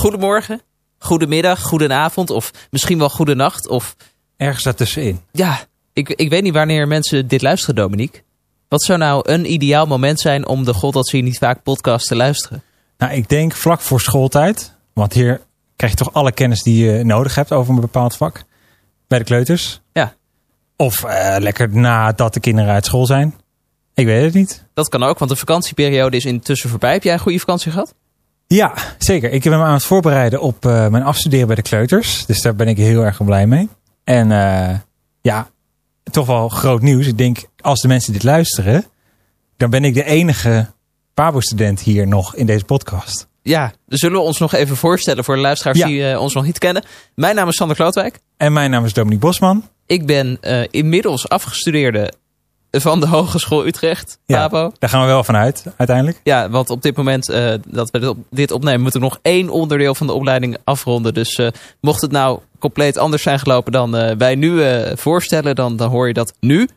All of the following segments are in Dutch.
goedemorgen, goedemiddag, goedenavond of misschien wel goedenacht. Of Ergens daartussenin. ja, ik, ik weet niet wanneer mensen dit luisteren, Dominique. Wat zou nou een ideaal moment zijn om de God dat je niet vaak podcast te luisteren? Nou, ik denk vlak voor schooltijd. Want hier krijg je toch alle kennis die je nodig hebt over een bepaald vak. Bij de kleuters. Ja. Of eh, lekker nadat de kinderen uit school zijn. Ik weet het niet. Dat kan ook, want de vakantieperiode is intussen voorbij. Heb jij een goede vakantie gehad? Ja, zeker. Ik ben me aan het voorbereiden op eh, mijn afstuderen bij de kleuters. Dus daar ben ik heel erg blij mee. En eh, ja, toch wel groot nieuws. Ik denk, als de mensen dit luisteren, dan ben ik de enige Pabo-student hier nog in deze podcast. Ja, zullen we ons nog even voorstellen voor de luisteraars Ja. die eh, ons nog niet kennen. Mijn naam is Sander Klootwijk. En mijn naam is Dominique Bosman. Ik ben inmiddels afgestudeerde van de Hogeschool Utrecht, Ja. Pabo. Daar gaan we wel vanuit, uiteindelijk. Ja, want op dit moment eh, dat we dit, op- dit opnemen, moeten we nog één onderdeel van de opleiding afronden. Dus eh, mocht het nou compleet anders zijn gelopen dan eh, wij nu voorstellen, dan, dan hoor je dat nu.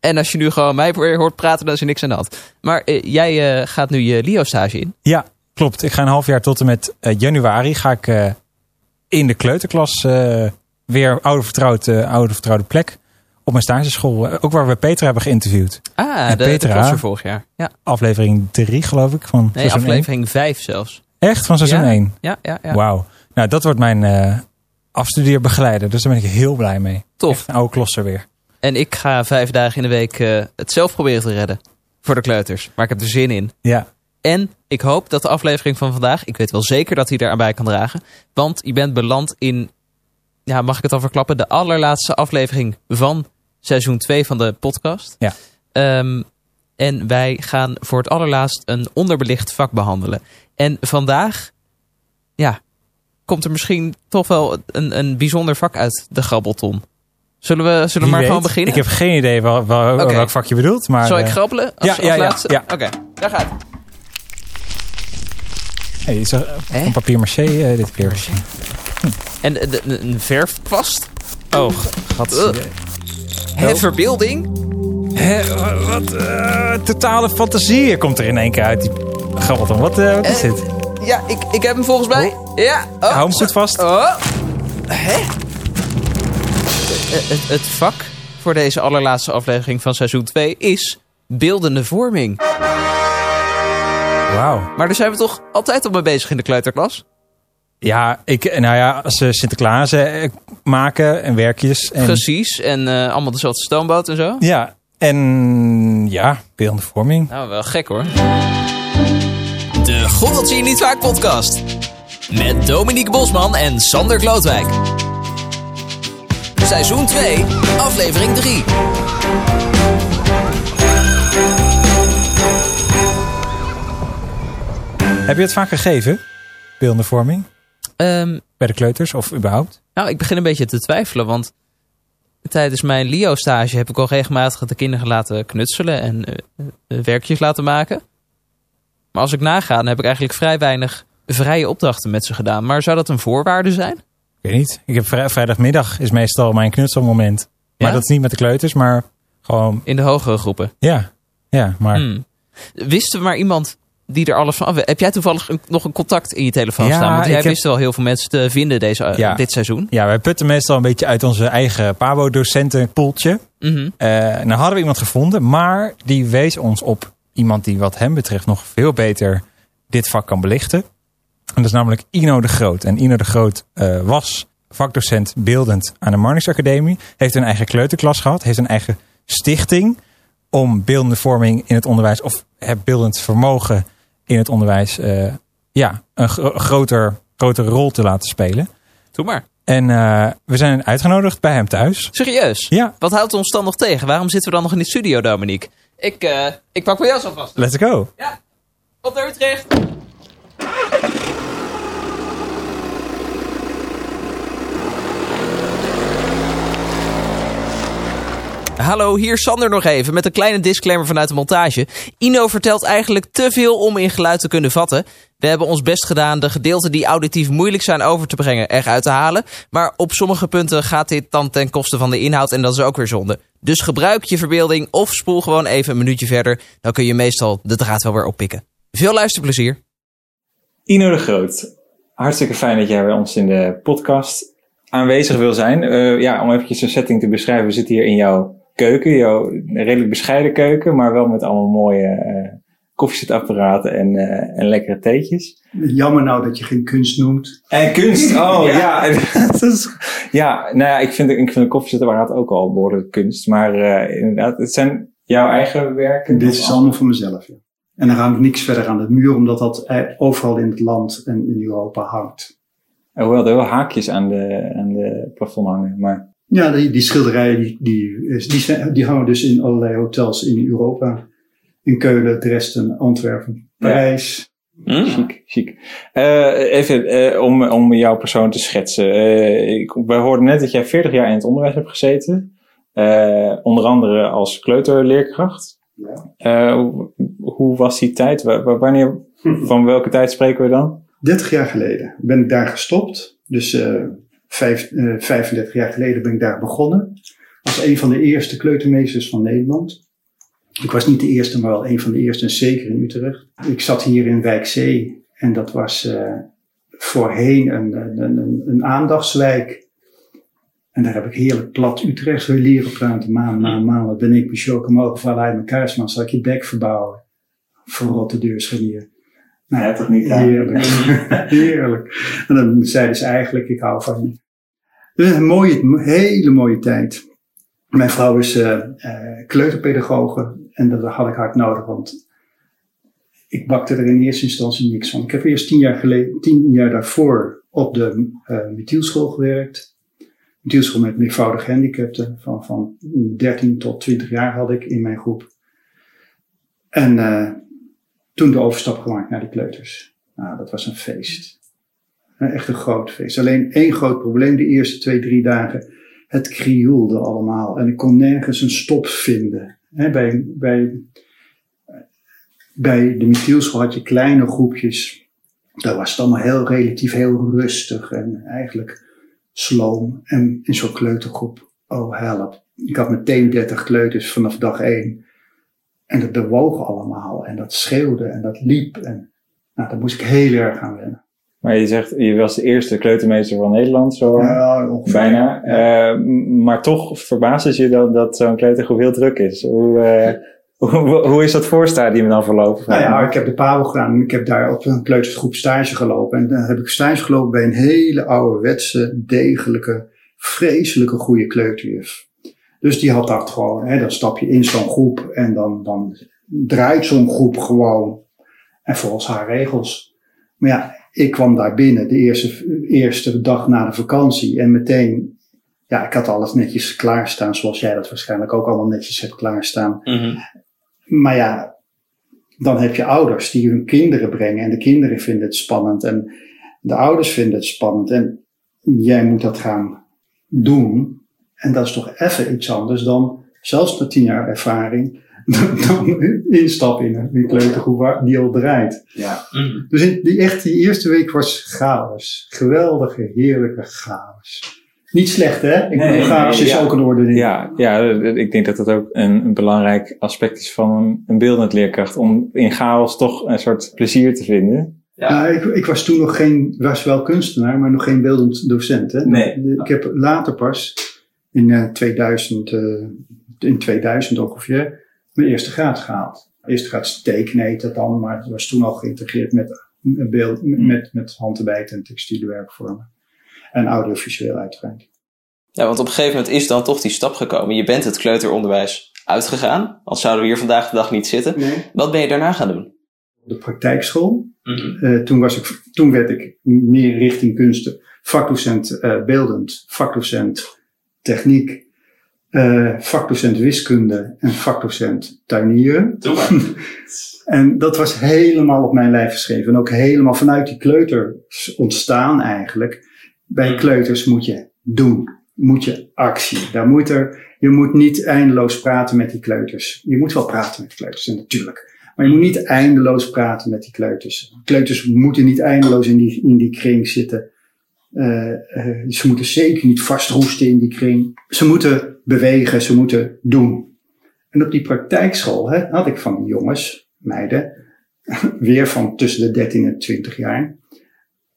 En als je nu gewoon mij weer hoort praten, dan is er niks aan de hand. Maar jij gaat nu je LIO-stage in. Ja, klopt. Ik ga een half jaar tot en met januari ga ik in de kleuterklas weer oude, vertrouwd, eh, oude vertrouwde plek op mijn stageschool. Eh, ook waar we Peter hebben geïnterviewd. Ah, En de, de Petra. klosser vorig jaar. Ja. Aflevering 3 geloof ik van Nee, aflevering 5 zelfs. 1. Echt van seizoen Ja? 1? Ja, ja, ja. Wauw. Nou, dat wordt mijn eh, afstudeerbegeleider. Dus daar ben ik heel blij mee. Tof. Echt een oude klosser weer. En ik ga vijf dagen in de week eh, het zelf proberen te redden. Voor de kleuters. Maar ik heb er zin in. Ja, En ik hoop dat de aflevering van vandaag, ik weet wel zeker dat hij daar aan bij kan dragen. Want je bent beland in, ja, mag ik het al verklappen, de allerlaatste aflevering van seizoen 2 van de podcast. Ja. Ehm, en wij gaan voor het allerlaatst een onderbelicht vak behandelen. En vandaag, ja, komt er misschien toch wel een, een bijzonder vak uit de grabbelton. Zullen we, zullen we maar weet. gewoon beginnen? Ik heb geen idee wel, wel- welk vak je bedoelt. Maar, Zal ik eh, grabbelen? Als, ja, als ja, laatste? ja. Oké, daar gaat het. hey, is er van papier maché eh, dit keer. En de- de- een verfkwast? Oh, gat. Het verbeelding? Hè, wa- wat eh, totale fantasie komt er in één keer uit. Die. Wat, eh, wat is Eh, dit? Ja, ik, ik heb hem volgens mij. Ja. Oh, Hou hem goed vast. Oh. Hè? Het, het, het vak voor deze allerlaatste aflevering van seizoen 2 is beeldende vorming. Wauw. Maar daar zijn we toch altijd al mee bezig in de kleuterklas? Ja, ik, nou ja, als ze Sinterklaas eh, maken en werkjes. En, Precies. En eh, allemaal dezelfde stoomboot en zo. Ja, en ja, beeldende vorming. Nou, wel gek hoor. De God dat zie je niet vaak podcast. Met Dominique Bosman en Sander Klootwijk. Seizoen 2, aflevering 3. Heb je het vaak gegeven? Beeldende vorming? Ehm, Bij de kleuters of überhaupt? nou, ik begin een beetje te twijfelen, want tijdens mijn LIO-stage heb ik al regelmatig de kinderen laten knutselen en eh, eh, werkjes laten maken. Maar als ik naga, dan heb ik eigenlijk vrij weinig vrije opdrachten met ze gedaan. Maar zou dat een voorwaarde zijn? Ik weet niet. Ik heb vrij- vrijdagmiddag is meestal mijn knutselmoment. Maar Ja? dat is niet met de kleuters, maar gewoon, In de hogere groepen. ja. Ja, maar Hmm. Wist er maar iemand die er alles van af weet? Heb jij toevallig een- nog een contact in je telefoon Ja, staan? Want jij ik heb- wist wel heel veel mensen te vinden deze, eh, Ja. dit seizoen. ja, wij putten meestal een beetje uit onze eigen Pabo-docentenpoeltje. Mhm. Eh nou hadden we iemand gevonden, maar die wees ons op iemand die wat hem betreft nog veel beter dit vak kan belichten. En dat is namelijk Ino de Groot. En Ino de Groot eh, was vakdocent beeldend aan de Marnix Academie. Heeft een eigen kleuterklas gehad. Heeft een eigen stichting om beeldende vorming in het onderwijs of het beeldend vermogen in het onderwijs eh, ja, een gro- groter, grotere rol te laten spelen. Doe maar. En eh, we zijn uitgenodigd bij hem thuis. Serieus? Ja, Wat houdt ons dan nog tegen? Waarom zitten we dan nog in de studio, Dominique? Ik, eh, ik pak mijn jas alvast. let's go. Ja, op naar Utrecht. Hallo, hier Sander nog even met een kleine disclaimer vanuit de montage. Ino vertelt eigenlijk te veel om in geluid te kunnen vatten. We hebben ons best gedaan de gedeelten die auditief moeilijk zijn over te brengen eruit te halen. Maar op sommige punten gaat dit dan ten koste van de inhoud en dat is ook weer zonde. Dus gebruik je verbeelding of spoel gewoon even een minuutje verder. Dan kun je meestal de draad wel weer oppikken. Veel luisterplezier. Ino de Groot. hartstikke fijn dat jij bij ons in de podcast aanwezig wil zijn. Uh, ja, om eventjes een setting te beschrijven. We zitten hier in jouw keuken, jouw redelijk bescheiden keuken, maar wel met allemaal mooie uh, koffiezetapparaten en, uh, en lekkere theetjes. Jammer nou dat je geen kunst noemt. En kunst, oh ja. ja. ja, nou ja, ik vind, ik vind een koffiezetapparaat ook al behoorlijk kunst. Maar uh, inderdaad, het zijn jouw eigen werken. Dit is allemaal voor mezelf, ja. En dan hangt niks verder aan de muur, omdat dat overal in het land en in Europa hangt. En hoewel er wel haakjes aan de, aan de plafond hangen, maar... Ja, die, die schilderijen die, die, die, die hangen dus in allerlei hotels in Europa. In Keulen, Dresden, Antwerpen, Parijs. Ja. Mm. Chic, chic. Uh, even uh, om, om jouw persoon te schetsen. Uh, ik, wij hoorden net dat jij 40 jaar in het onderwijs hebt gezeten. onder andere als kleuterleerkracht. Ja. Hoe, hoe, was die tijd? W wanneer, van welke tijd spreken we dan? 30 jaar geleden ben ik daar gestopt. Dus vijf, 35 jaar geleden ben ik daar begonnen. Als een van de eerste kleutermeesters van Nederland. Ik was niet de eerste, maar wel een van de eerste, en zeker in Utrecht. Ik zat hier in Wijkzee en dat was uh, voorheen een, een, een, een, aandachtswijk. En daar heb ik heerlijk plat Utrecht weer leren praten. Maan, maan, maan, wat ben ik, Michel, mogen vallen uit mijn kaarsman, zal ik je bek verbouwen. Verrotte deurschenier. Nou, ja, toch niet Heerlijk. heerlijk. En dan zeiden ze eigenlijk, ik hou van je. Een mooie, hele mooie tijd. Mijn vrouw is uh, uh, kleuterpedagoge en dat had ik hard nodig, want ik bakte er in eerste instantie niks van. Ik heb eerst tien jaar, geleden, tien jaar daarvoor op de uh, gewerkt. Mithielschool met meervoudige handicapten. Van, van 13 tot 20 jaar had ik in mijn groep. En toen de overstap gemaakt naar de kleuters. Nou, dat was een feest. Echt een groot feest. Alleen één groot probleem de eerste twee, drie dagen. Het krioelde allemaal. En ik kon nergens een stop vinden bij, bij, bij de Mithielschool had je kleine groepjes. Daar was het allemaal heel relatief heel rustig en eigenlijk sloom. En in zo'n kleutergroep, oh help. Ik had meteen 30 kleuters vanaf dag één. En dat bewoog allemaal en dat schreeuwde en dat liep. En nou, daar moest ik heel erg aan wennen. Maar je zegt, je was de eerste kleutermeester van Nederland, zo ja, bijna. Ja. Uh, maar toch verbaast het je dat, dat zo'n kleutergroep heel druk is. Hoe, uh, hoe, hoe, is dat voorstadium dan verlopen? Nou ja, ik heb de PABO gedaan. Ik heb daar op een kleutergroep stage gelopen. En dan heb ik stage gelopen bij een hele ouderwetse, degelijke, vreselijke goede kleuterjuf. Dus die had dat gewoon, hè, dan stap je in zo'n groep en dan, dan draait zo'n groep gewoon. En volgens haar regels. Maar ja, ik kwam daar binnen de eerste, eerste dag na de vakantie en meteen, ja, ik had alles netjes klaarstaan, zoals jij dat waarschijnlijk ook allemaal netjes hebt klaarstaan. Mm Maar ja, dan heb je ouders die hun kinderen brengen en de kinderen vinden het spannend en de ouders vinden het spannend en jij moet dat gaan doen. En dat is toch even iets anders dan, zelfs na tien jaar ervaring, dan instappen in een kleutergroep die al draait. Ja. Dus in die, echt die eerste week was chaos. Geweldige, heerlijke chaos. Niet slecht, hè? Ik nee, chaos is ook een orde. Ja, ja, ik denk dat dat ook een, een belangrijk aspect is van een, een beeldend leerkracht. Om in chaos toch een soort plezier te vinden. Ja, nou, ik, ik, was toen nog geen, was wel kunstenaar, maar nog geen beeldend docent. Hè? Nee. Ik heb later pas, in uh, 2000, uh, in 2000 ongeveer, mijn eerste graad gehaald. Eerste graad tekenen heet dat dan, maar het was toen al geïntegreerd met, beeld, hmm. met, met handarbeid en textiele werkvormen. En audiovisueel uiteraard. Ja, want op een gegeven moment is dan toch die stap gekomen. Je bent het kleuteronderwijs uitgegaan, als zouden we hier vandaag de dag niet zitten. Nee. Wat ben je daarna gaan doen? De praktijkschool. Mhm. uh, toen, was ik, toen werd ik meer richting kunsten. Vakdocent uh, beeldend, vakdocent techniek uh, vakdocent wiskunde en vakdocent tuinieren. en dat was helemaal op mijn lijf geschreven. En ook helemaal vanuit die kleuters ontstaan eigenlijk. Bij hmm. kleuters moet je doen. Moet je actie. Daar moet er, je moet niet eindeloos praten met die kleuters. Je moet wel praten met de kleuters, natuurlijk. Maar je moet niet eindeloos praten met die kleuters. Kleuters moeten niet eindeloos in die, in die kring zitten. Uh, uh, ze moeten zeker niet vastroesten in die kring. Ze moeten bewegen, ze moeten doen. En op die praktijkschool hè, had ik van die jongens, meiden, weer van tussen de 13 en 20 jaar,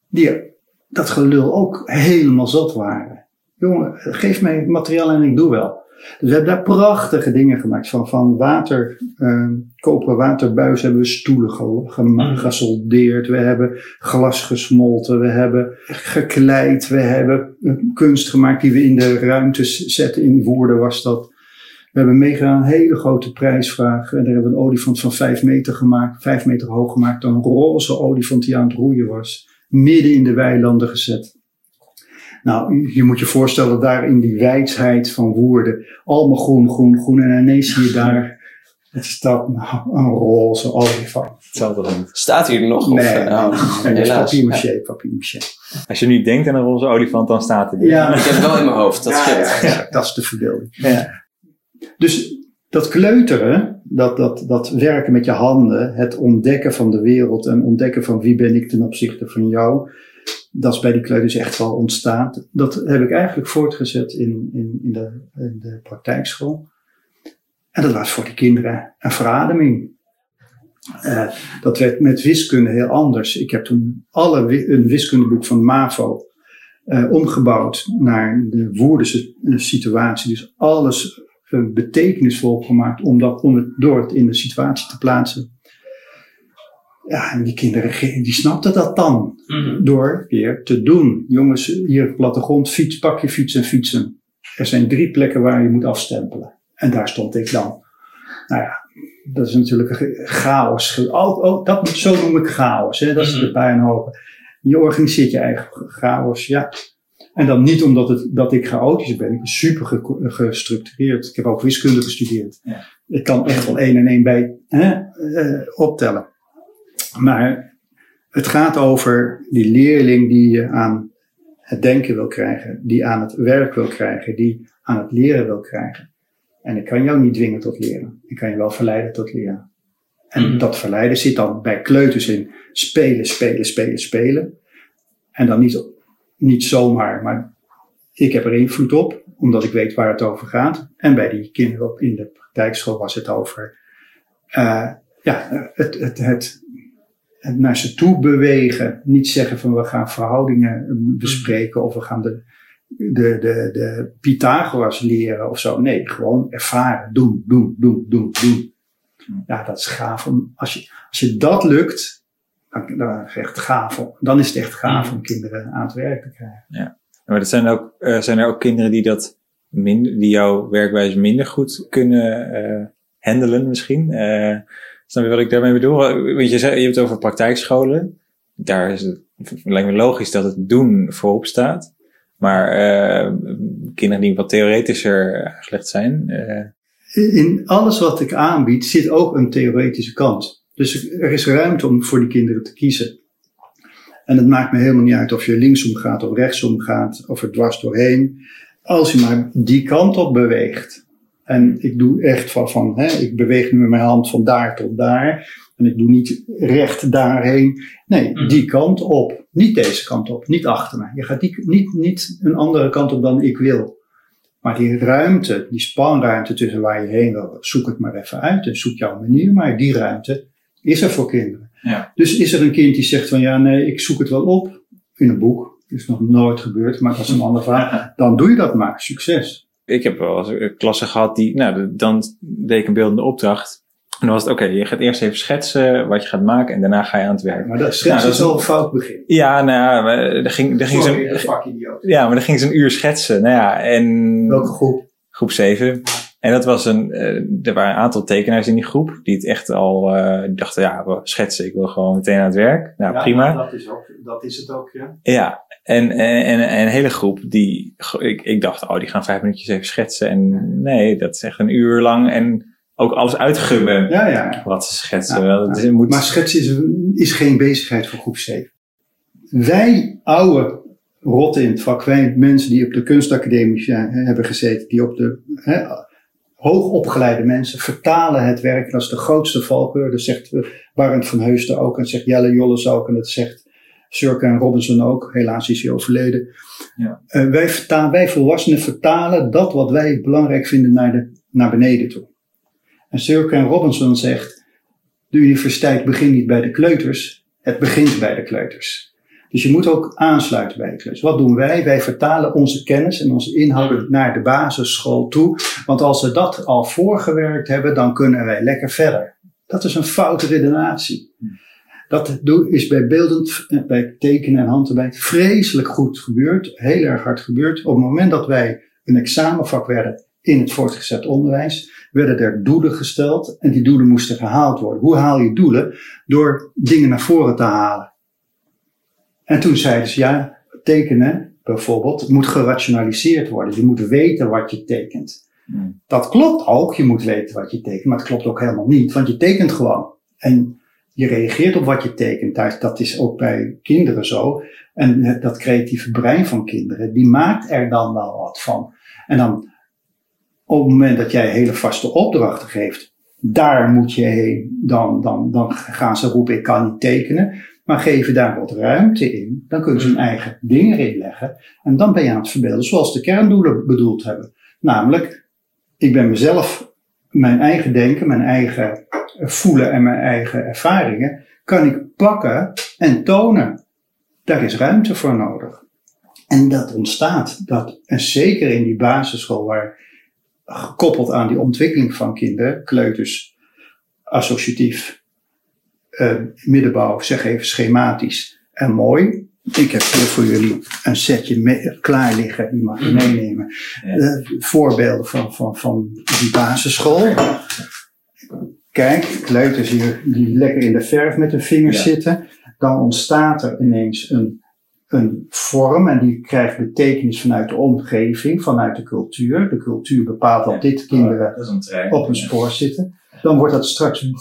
die dat gelul ook helemaal zat waren. Jongen, geef mij het materiaal en ik doe wel. Dus we hebben daar prachtige dingen gemaakt. Van, van water, uh, koperen waterbuis hebben we stoelen ge, Mhm. gesoldeerd. We hebben glas gesmolten. We hebben gekleid. We hebben kunst gemaakt die we in de ruimtes zetten. In woorden was dat. We hebben meegedaan een hele grote prijsvraag. En daar hebben we een olifant van vijf meter gemaakt. Vijf meter hoog gemaakt. Een roze olifant die aan het roeien was. Midden in de weilanden gezet. Nou, je- moet je voorstellen daar in die wijsheid van woorden. Allemaal groen, groen, groen. En ineens zie je daar, het staat nou, een roze olifant. Hetzelfde dan. Staat hier nog? Nee, of, eh, oh, nee, is helaas. papier maché, papier maché. Als je nu denkt aan een roze olifant, dan staat hij er. Ja, Ik heb het wel in mijn hoofd, dat ja, scheelt. ja, ja, dat is de verbeelding. Ja. Dus dat kleuteren, dat, dat, dat werken met je handen, het ontdekken van de wereld en ontdekken van wie ben ik ten opzichte van jou, dat is bij die kleuters echt wel ontstaan. Dat heb ik eigenlijk voortgezet in, in, in, de, in de praktijkschool. En dat was voor de kinderen een verademing. Eh, dat werd met wiskunde heel anders. Ik heb toen alle een wiskundeboek van MAVO eh, omgebouwd naar de woordensituatie. Dus alles eh, betekenisvol gemaakt om, dat, om het door het in de situatie te plaatsen. Ja, en die kinderen die snapten dat dan Mhm. door weer te doen. Jongens, hier op plattegrond, fiets, pak je fiets en fietsen. Er zijn drie plekken waar je moet afstempelen. En daar stond ik dan. Nou ja, dat is natuurlijk chaos. Oh, oh dat, zo noem ik chaos. Hè? Dat is de Mhm. puinhoop. Je organiseert je eigen chaos, ja. En dan niet omdat het, dat ik chaotisch ben. Ik ben super ge- gestructureerd. Ik heb ook wiskunde gestudeerd. Ja. Ik kan echt wel één en één bij hè, eh, optellen. Maar het gaat over die leerling die je aan het denken wil krijgen, die aan het werk wil krijgen, die aan het leren wil krijgen. En ik kan jou niet dwingen tot leren. Ik kan je wel verleiden tot leren. En Mhm. dat verleiden zit dan bij kleuters in spelen, spelen, spelen, spelen. En dan niet, niet zomaar, maar ik heb er invloed op, omdat ik weet waar het over gaat. En bij die kinderen op, in de praktijkschool was het over eh, ja, het, het, het, het naar ze toe bewegen. Niet zeggen van we gaan verhoudingen bespreken of we gaan de, de, de, de Pythagoras leren of zo. Nee, gewoon ervaren. Doen, doen, doen, doen, doen. Ja, dat is gaaf. Om, als, je, als je dat lukt, dan, dan is het echt gaaf. om- Dan is het echt gaaf om kinderen aan het werk te krijgen. Maar dat zijn, ook, eh, zijn er ook kinderen die dat minder, die jouw werkwijze minder goed kunnen eh handelen misschien. Eh snap je wat ik daarmee bedoel? Want je, je hebt het over praktijkscholen. Daar is het, lijkt me logisch dat het doen voorop staat. Maar eh, kinderen die wat theoretischer aangelegd zijn. eh, In alles wat ik aanbied zit ook een theoretische kant. Dus er is ruimte om voor die kinderen te kiezen. En het maakt me helemaal niet uit of je linksom gaat of rechtsom gaat of er dwars doorheen. Als je maar die kant op beweegt. En ik doe echt van, van hè, ik beweeg nu met mijn hand van daar tot daar. En ik doe niet recht daarheen. Nee, Mhm. die kant op. Niet deze kant op. Niet achter me. Je gaat die, niet, niet een andere kant op dan ik wil. Maar die ruimte, die spanruimte tussen waar je heen wil, zoek het maar even uit en zoek jouw manier. Maar die ruimte is er voor kinderen. Ja. Dus is er een kind die zegt van ja, nee, ik zoek het wel op in een boek. Dat is nog nooit gebeurd, maar dat is een ander verhaal. Dan doe je dat maar. Succes. Ik heb wel eens een klasse gehad die, nou, dan deed ik een beeldende opdracht. En dan was het, oké, je gaat eerst even schetsen wat je gaat maken en daarna ga je aan het werk. Maar dat, Nou, dat dat is wel een fout begin. Ja, nou ja, maar er ging, er ging Sorry, zo'n, ja, maar er ging zo'n uur schetsen. Nou ja, en Welke groep? groep 7. En dat was een, eh, er waren een aantal tekenaars in die groep die het echt al, die dachten, ja, we schetsen, ik wil gewoon meteen aan het werk. Nou, Ja, prima. Dat is, ook, dat is het ook, ja. Ja, en, en, en, en een hele groep die, ik, ik dacht, oh, die gaan vijf minuutjes even schetsen. En nee, dat is echt een uur lang en ook alles uitgubben Ja, ja. wat ze schetsen. Wel, ja. is- moet, Maar schetsen is, is geen bezigheid voor groep 7. Wij oude rotten in het vak, wij mensen die op de kunstacademie eh, hebben gezeten, die op de hè, hoogopgeleide mensen vertalen het werk. Dat is de grootste valkuil. Dat zegt eh, Barend van Heusden ook en zegt Jelle Jolles ook en dat zegt Surka en Robinson ook. Helaas is hij overleden. Ja. Eh, wij, vertalen, wij volwassenen vertalen dat wat wij belangrijk vinden naar, de, naar beneden toe. En Surka en Robinson zegt, de universiteit begint niet bij de kleuters, het begint bij de kleuters. Dus je moet ook aansluiten bij de klus. Wat doen wij? Wij vertalen onze kennis en onze inhoud naar de basisschool toe. Want als we dat al voorgewerkt hebben, dan kunnen wij lekker verder. Dat is een foute redenatie. Dat is bij beeldend, eh, bij tekenen en handarbeid vreselijk goed gebeurd. Heel erg hard gebeurd. Op het moment dat wij een examenvak werden in het voortgezet onderwijs, werden er doelen gesteld en die doelen moesten gehaald worden. Hoe haal je doelen? Door dingen naar voren te halen. En toen zeiden ze, ja, tekenen bijvoorbeeld moet gerationaliseerd worden. Je moet weten wat je tekent. Hmm. Dat klopt ook, je moet weten wat je tekent, maar het klopt ook helemaal niet, want je tekent gewoon. En je reageert op wat je tekent. Dat is ook bij kinderen zo. En dat creatieve brein van kinderen, die maakt er dan wel wat van. En dan, op het moment dat jij hele vaste opdrachten geeft, daar moet je heen, dan, dan, dan gaan ze roepen, ik kan niet tekenen. Maar geven daar wat ruimte in, dan kunnen ze hun eigen dingen inleggen. En dan ben je aan het verbeelden zoals de kerndoelen bedoeld hebben. Namelijk, ik ben mezelf, mijn eigen denken, mijn eigen voelen en mijn eigen ervaringen, kan ik pakken en tonen. Daar is ruimte voor nodig. En dat ontstaat, dat, en zeker in die basisschool, waar gekoppeld aan die ontwikkeling van kinderen, kleuters, associatief, middenbouw, zeg even schematisch en mooi. Ik heb hier voor jullie een setje klaar liggen, die mag je meenemen. Uh, voorbeelden van, van, van die basisschool. Kijk, kleuters hier die lekker in de verf met hun vingers zitten. Dan ontstaat er ineens een, een vorm en die krijgt betekenis vanuit de omgeving, vanuit de cultuur. De cultuur bepaalt dat dit kinderen oh, op een spoor zitten. Dan wordt dat straks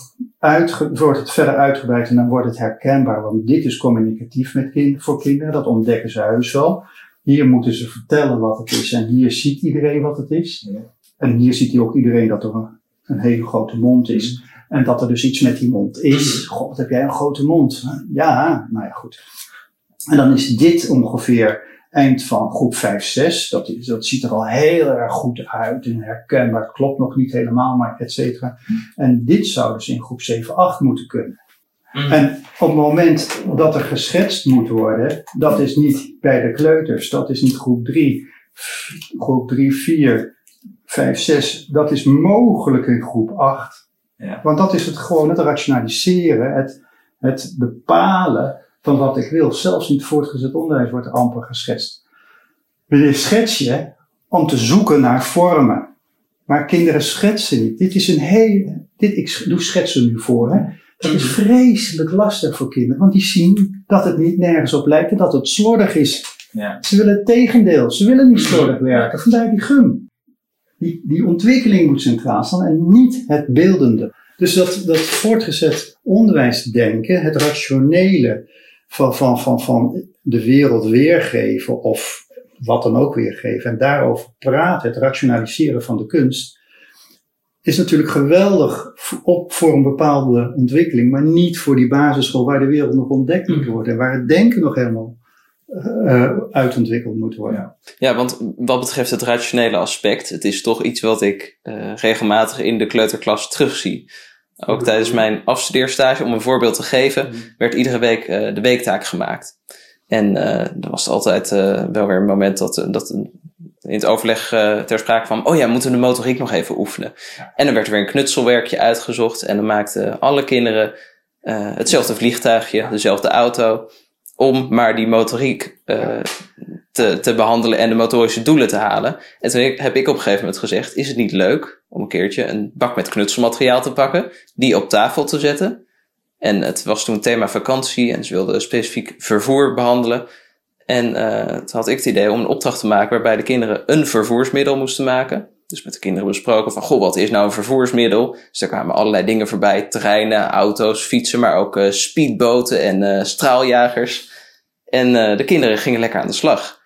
uitge, wordt het verder uitgebreid en dan wordt het herkenbaar. Want dit is communicatief met kind, voor kinderen, dat ontdekken ze heus wel. Hier moeten ze vertellen wat het is en hier ziet iedereen wat het is. En hier ziet ook iedereen dat er een een hele grote mond is. En dat er dus iets met die mond is. God, wat heb jij een grote mond? Ja, nou ja, goed. En dan is dit ongeveer eind van groep 5, 6. Dat, dat ziet er al heel erg goed uit en herkenbaar. Klopt nog niet helemaal, maar et cetera. En dit zou dus in groep 7, 8 moeten kunnen. Mm. En op het moment dat er geschetst moet worden, dat is niet bij de kleuters, dat is niet groep 3, groep 3, 4, 5, 6, dat is mogelijk in groep 8. Ja. Want dat is het gewoon het rationaliseren, het, het bepalen van wat ik wil. Zelfs in het voortgezet onderwijs wordt er amper geschetst. We schets je om te zoeken naar vormen. Maar kinderen schetsen niet. Dit is een heel, dit, ik doe schetsen nu voor, hè. Dat is vreselijk lastig voor kinderen, want die zien dat het niet nergens op lijkt en dat het slordig is. Ja. Ze willen het tegendeel, ze willen niet slordig werken, vandaar die gum. Die, die ontwikkeling moet centraal staan en niet het beeldende. Dus dat, dat voortgezet onderwijsdenken, het rationele van, van, van, van de wereld weergeven of wat dan ook weergeven en daarover praten, het rationaliseren van de kunst, is natuurlijk geweldig op voor een bepaalde ontwikkeling, maar niet voor die basisschool waar de wereld nog ontdekt moet worden en waar het denken nog helemaal uh, uitontwikkeld moet worden. Ja. want wat betreft het rationele aspect, het is toch iets wat ik uh, regelmatig in de kleuterklas terugzie. Ook tijdens mijn afstudeerstage, om een voorbeeld te geven, mhm. werd iedere week uh, de weektaak gemaakt. En er was altijd wel weer een moment dat, dat in het overleg ter sprake kwam: Oh ja, moeten we de motoriek nog even oefenen? En dan werd er weer een knutselwerkje uitgezocht. En dan maakten alle kinderen hetzelfde vliegtuigje, dezelfde auto om maar die motoriek te, te behandelen en de motorische doelen te halen. En toen heb ik op een gegeven moment gezegd, is het niet leuk om een keertje een bak met knutselmateriaal te pakken, die op tafel te zetten. En het was toen thema vakantie en ze wilden specifiek vervoer behandelen. En uh, toen had ik het idee om een opdracht te maken waarbij de kinderen een vervoersmiddel moesten maken. Dus met de kinderen besproken van, goh, wat is nou een vervoersmiddel? Dus daar kwamen allerlei dingen voorbij. Treinen, auto's, fietsen, maar ook uh, speedboten en uh, straaljagers. En de kinderen gingen lekker aan de slag.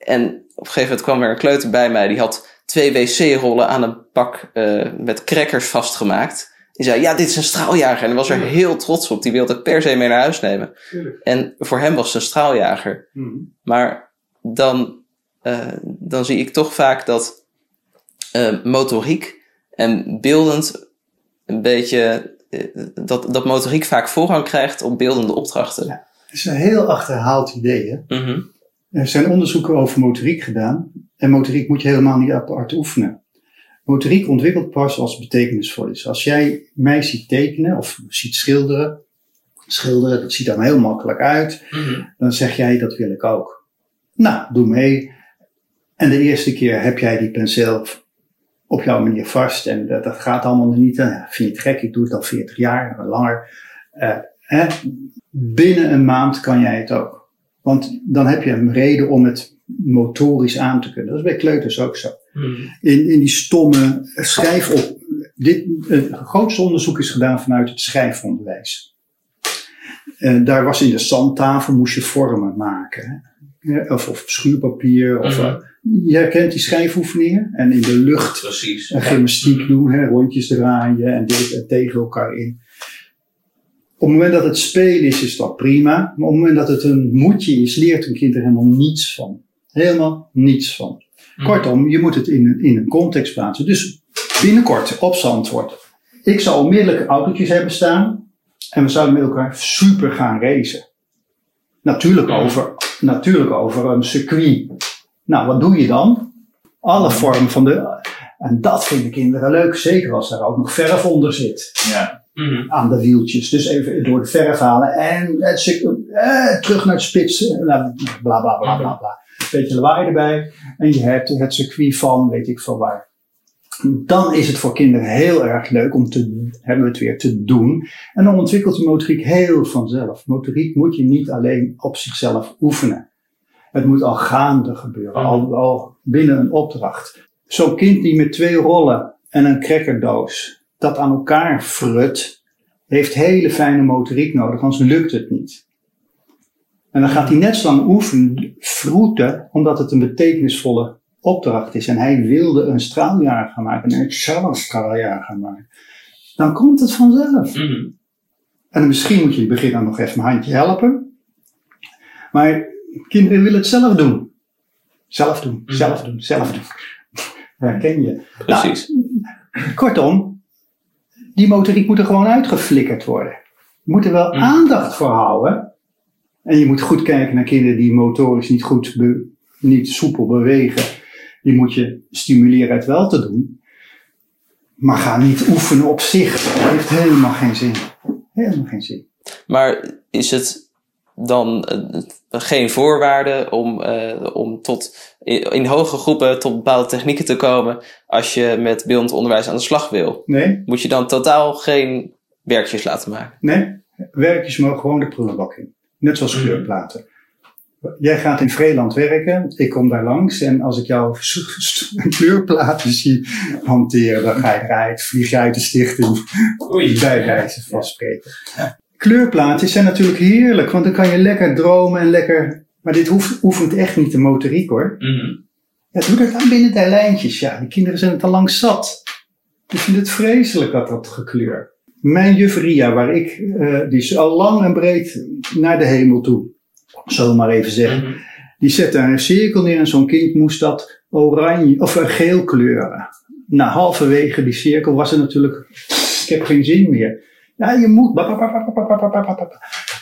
En op een gegeven moment kwam er een kleuter bij mij. Die had twee wc-rollen aan een pak met crackers vastgemaakt. Die zei, ja, dit is een straaljager. En hij was er heel trots op. Die wilde het per se mee naar huis nemen. En voor hem was het een straaljager. Mhm. Maar dan, dan zie ik toch vaak dat uh, motoriek en beeldend een beetje. Dat, dat motoriek vaak voorrang krijgt op beeldende opdrachten. Ja. Het is een heel achterhaald idee. Hè? Mhm. Er zijn onderzoeken over motoriek gedaan. En motoriek moet je helemaal niet apart oefenen. Motoriek ontwikkelt pas als het betekenisvol is. Als jij mij ziet tekenen of ziet schilderen, schilderen, dat ziet er heel makkelijk uit, Mhm. dan zeg jij dat wil ik ook. Nou, doe mee. En de eerste keer heb jij die penseel op jouw manier vast en dat, dat gaat allemaal niet. Dan vind je het gek, ik doe het al 40 jaar, langer. Eh, hè? Binnen een maand kan jij het ook. Want dan heb je een reden om het motorisch aan te kunnen. Dat is bij kleuters ook zo. Mhm. In, in die stomme schrijf op. Dit, het grootste onderzoek is gedaan vanuit het schrijfonderwijs. Eh, daar was in de zandtafel, moest je vormen maken. Hè? Of, of schuurpapier. Of, Mhm. eh, je herkent die schrijfoefeningen. En in de lucht Precies. en gymnastiek doen, hè, rondjes draaien en dit en tegen elkaar in. Op het moment dat het spelen is, is dat prima. Maar op het moment dat het een moedje is, leert een kind er helemaal niets van. Helemaal niets van. Mhm. Kortom, je moet het in, een- in een context plaatsen. Dus binnenkort op Zandvoort. Ik zou onmiddellijk autootjes hebben staan. En we zouden met elkaar super gaan racen. Natuurlijk Mhm. over, natuurlijk over een circuit. Nou, wat doe je dan? Alle vormen van de. En dat vinden kinderen leuk, zeker als daar ook nog verf onder zit Ja. Mhm. aan de wieltjes. Dus even door de verf halen en het, eh, terug naar het spits. eh, nou, bla bla bla bla bla. Een beetje lawaai erbij. En je hebt het circuit van weet ik veel waar. Dan is het voor kinderen heel erg leuk om te, hebben we het weer te doen. En dan ontwikkelt die motoriek heel vanzelf. Motoriek moet je niet alleen op zichzelf oefenen. Het moet al gaande gebeuren, al, al binnen een opdracht. Zo'n kind die met twee rollen en een crackerdoos dat aan elkaar frut, heeft hele fijne motoriek nodig, anders lukt het niet. En dan gaat hij net zo lang oefenen, vroeten, omdat het een betekenisvolle opdracht is. En hij wilde een straaljaar gaan maken en ik zal een straaljaar gaan maken. Dan komt het vanzelf. Mhm. En misschien moet je in het begin dan nog even een handje helpen. Maar kinderen willen het zelf doen. Zelf doen, Mhm. zelf doen, zelf doen. Herken je? Precies. Nou, kortom, die motoriek moet er gewoon uitgeflikkerd worden. Je moet er wel Mhm. aandacht voor houden. En je moet goed kijken naar kinderen die motorisch niet goed, niet soepel bewegen. Die moet je stimuleren het wel te doen. Maar ga niet oefenen op zich. Dat heeft helemaal geen zin. Helemaal geen zin. Maar is het dan eh, geen voorwaarde om, eh, om tot in, in hoge groepen tot bepaalde technieken te komen als je met beeldend onderwijs aan de slag wil? Nee, Moet je dan totaal geen werkjes laten maken? nee. Werkjes mogen gewoon de prullenbak in. Net zoals kleurplaten. Jij gaat in Vreeland werken, ik kom daar langs en als ik jou kleurplaten zie hanteren, dan ga je eruit, vlieg je uit de stichting. Oei. Bij wijze van spreken. Kleurplaatjes zijn natuurlijk heerlijk, want dan kan je lekker dromen en lekker. Maar dit hoeft, oefent echt niet de motoriek hoor. Mm -hmm. ja, doe dat aan binnen de lijntjes. Ja, die kinderen zijn het al lang zat. Die vinden het vreselijk dat dat gekleur. Mijn juf Ria, waar ik, die is al lang en breed naar de hemel toe. Zo maar even zeggen. Die zette een cirkel neer en zo'n kind moest dat oranje of geel kleuren. Na halverwege die cirkel was het natuurlijk, ik heb geen zin meer. Ja, je moet.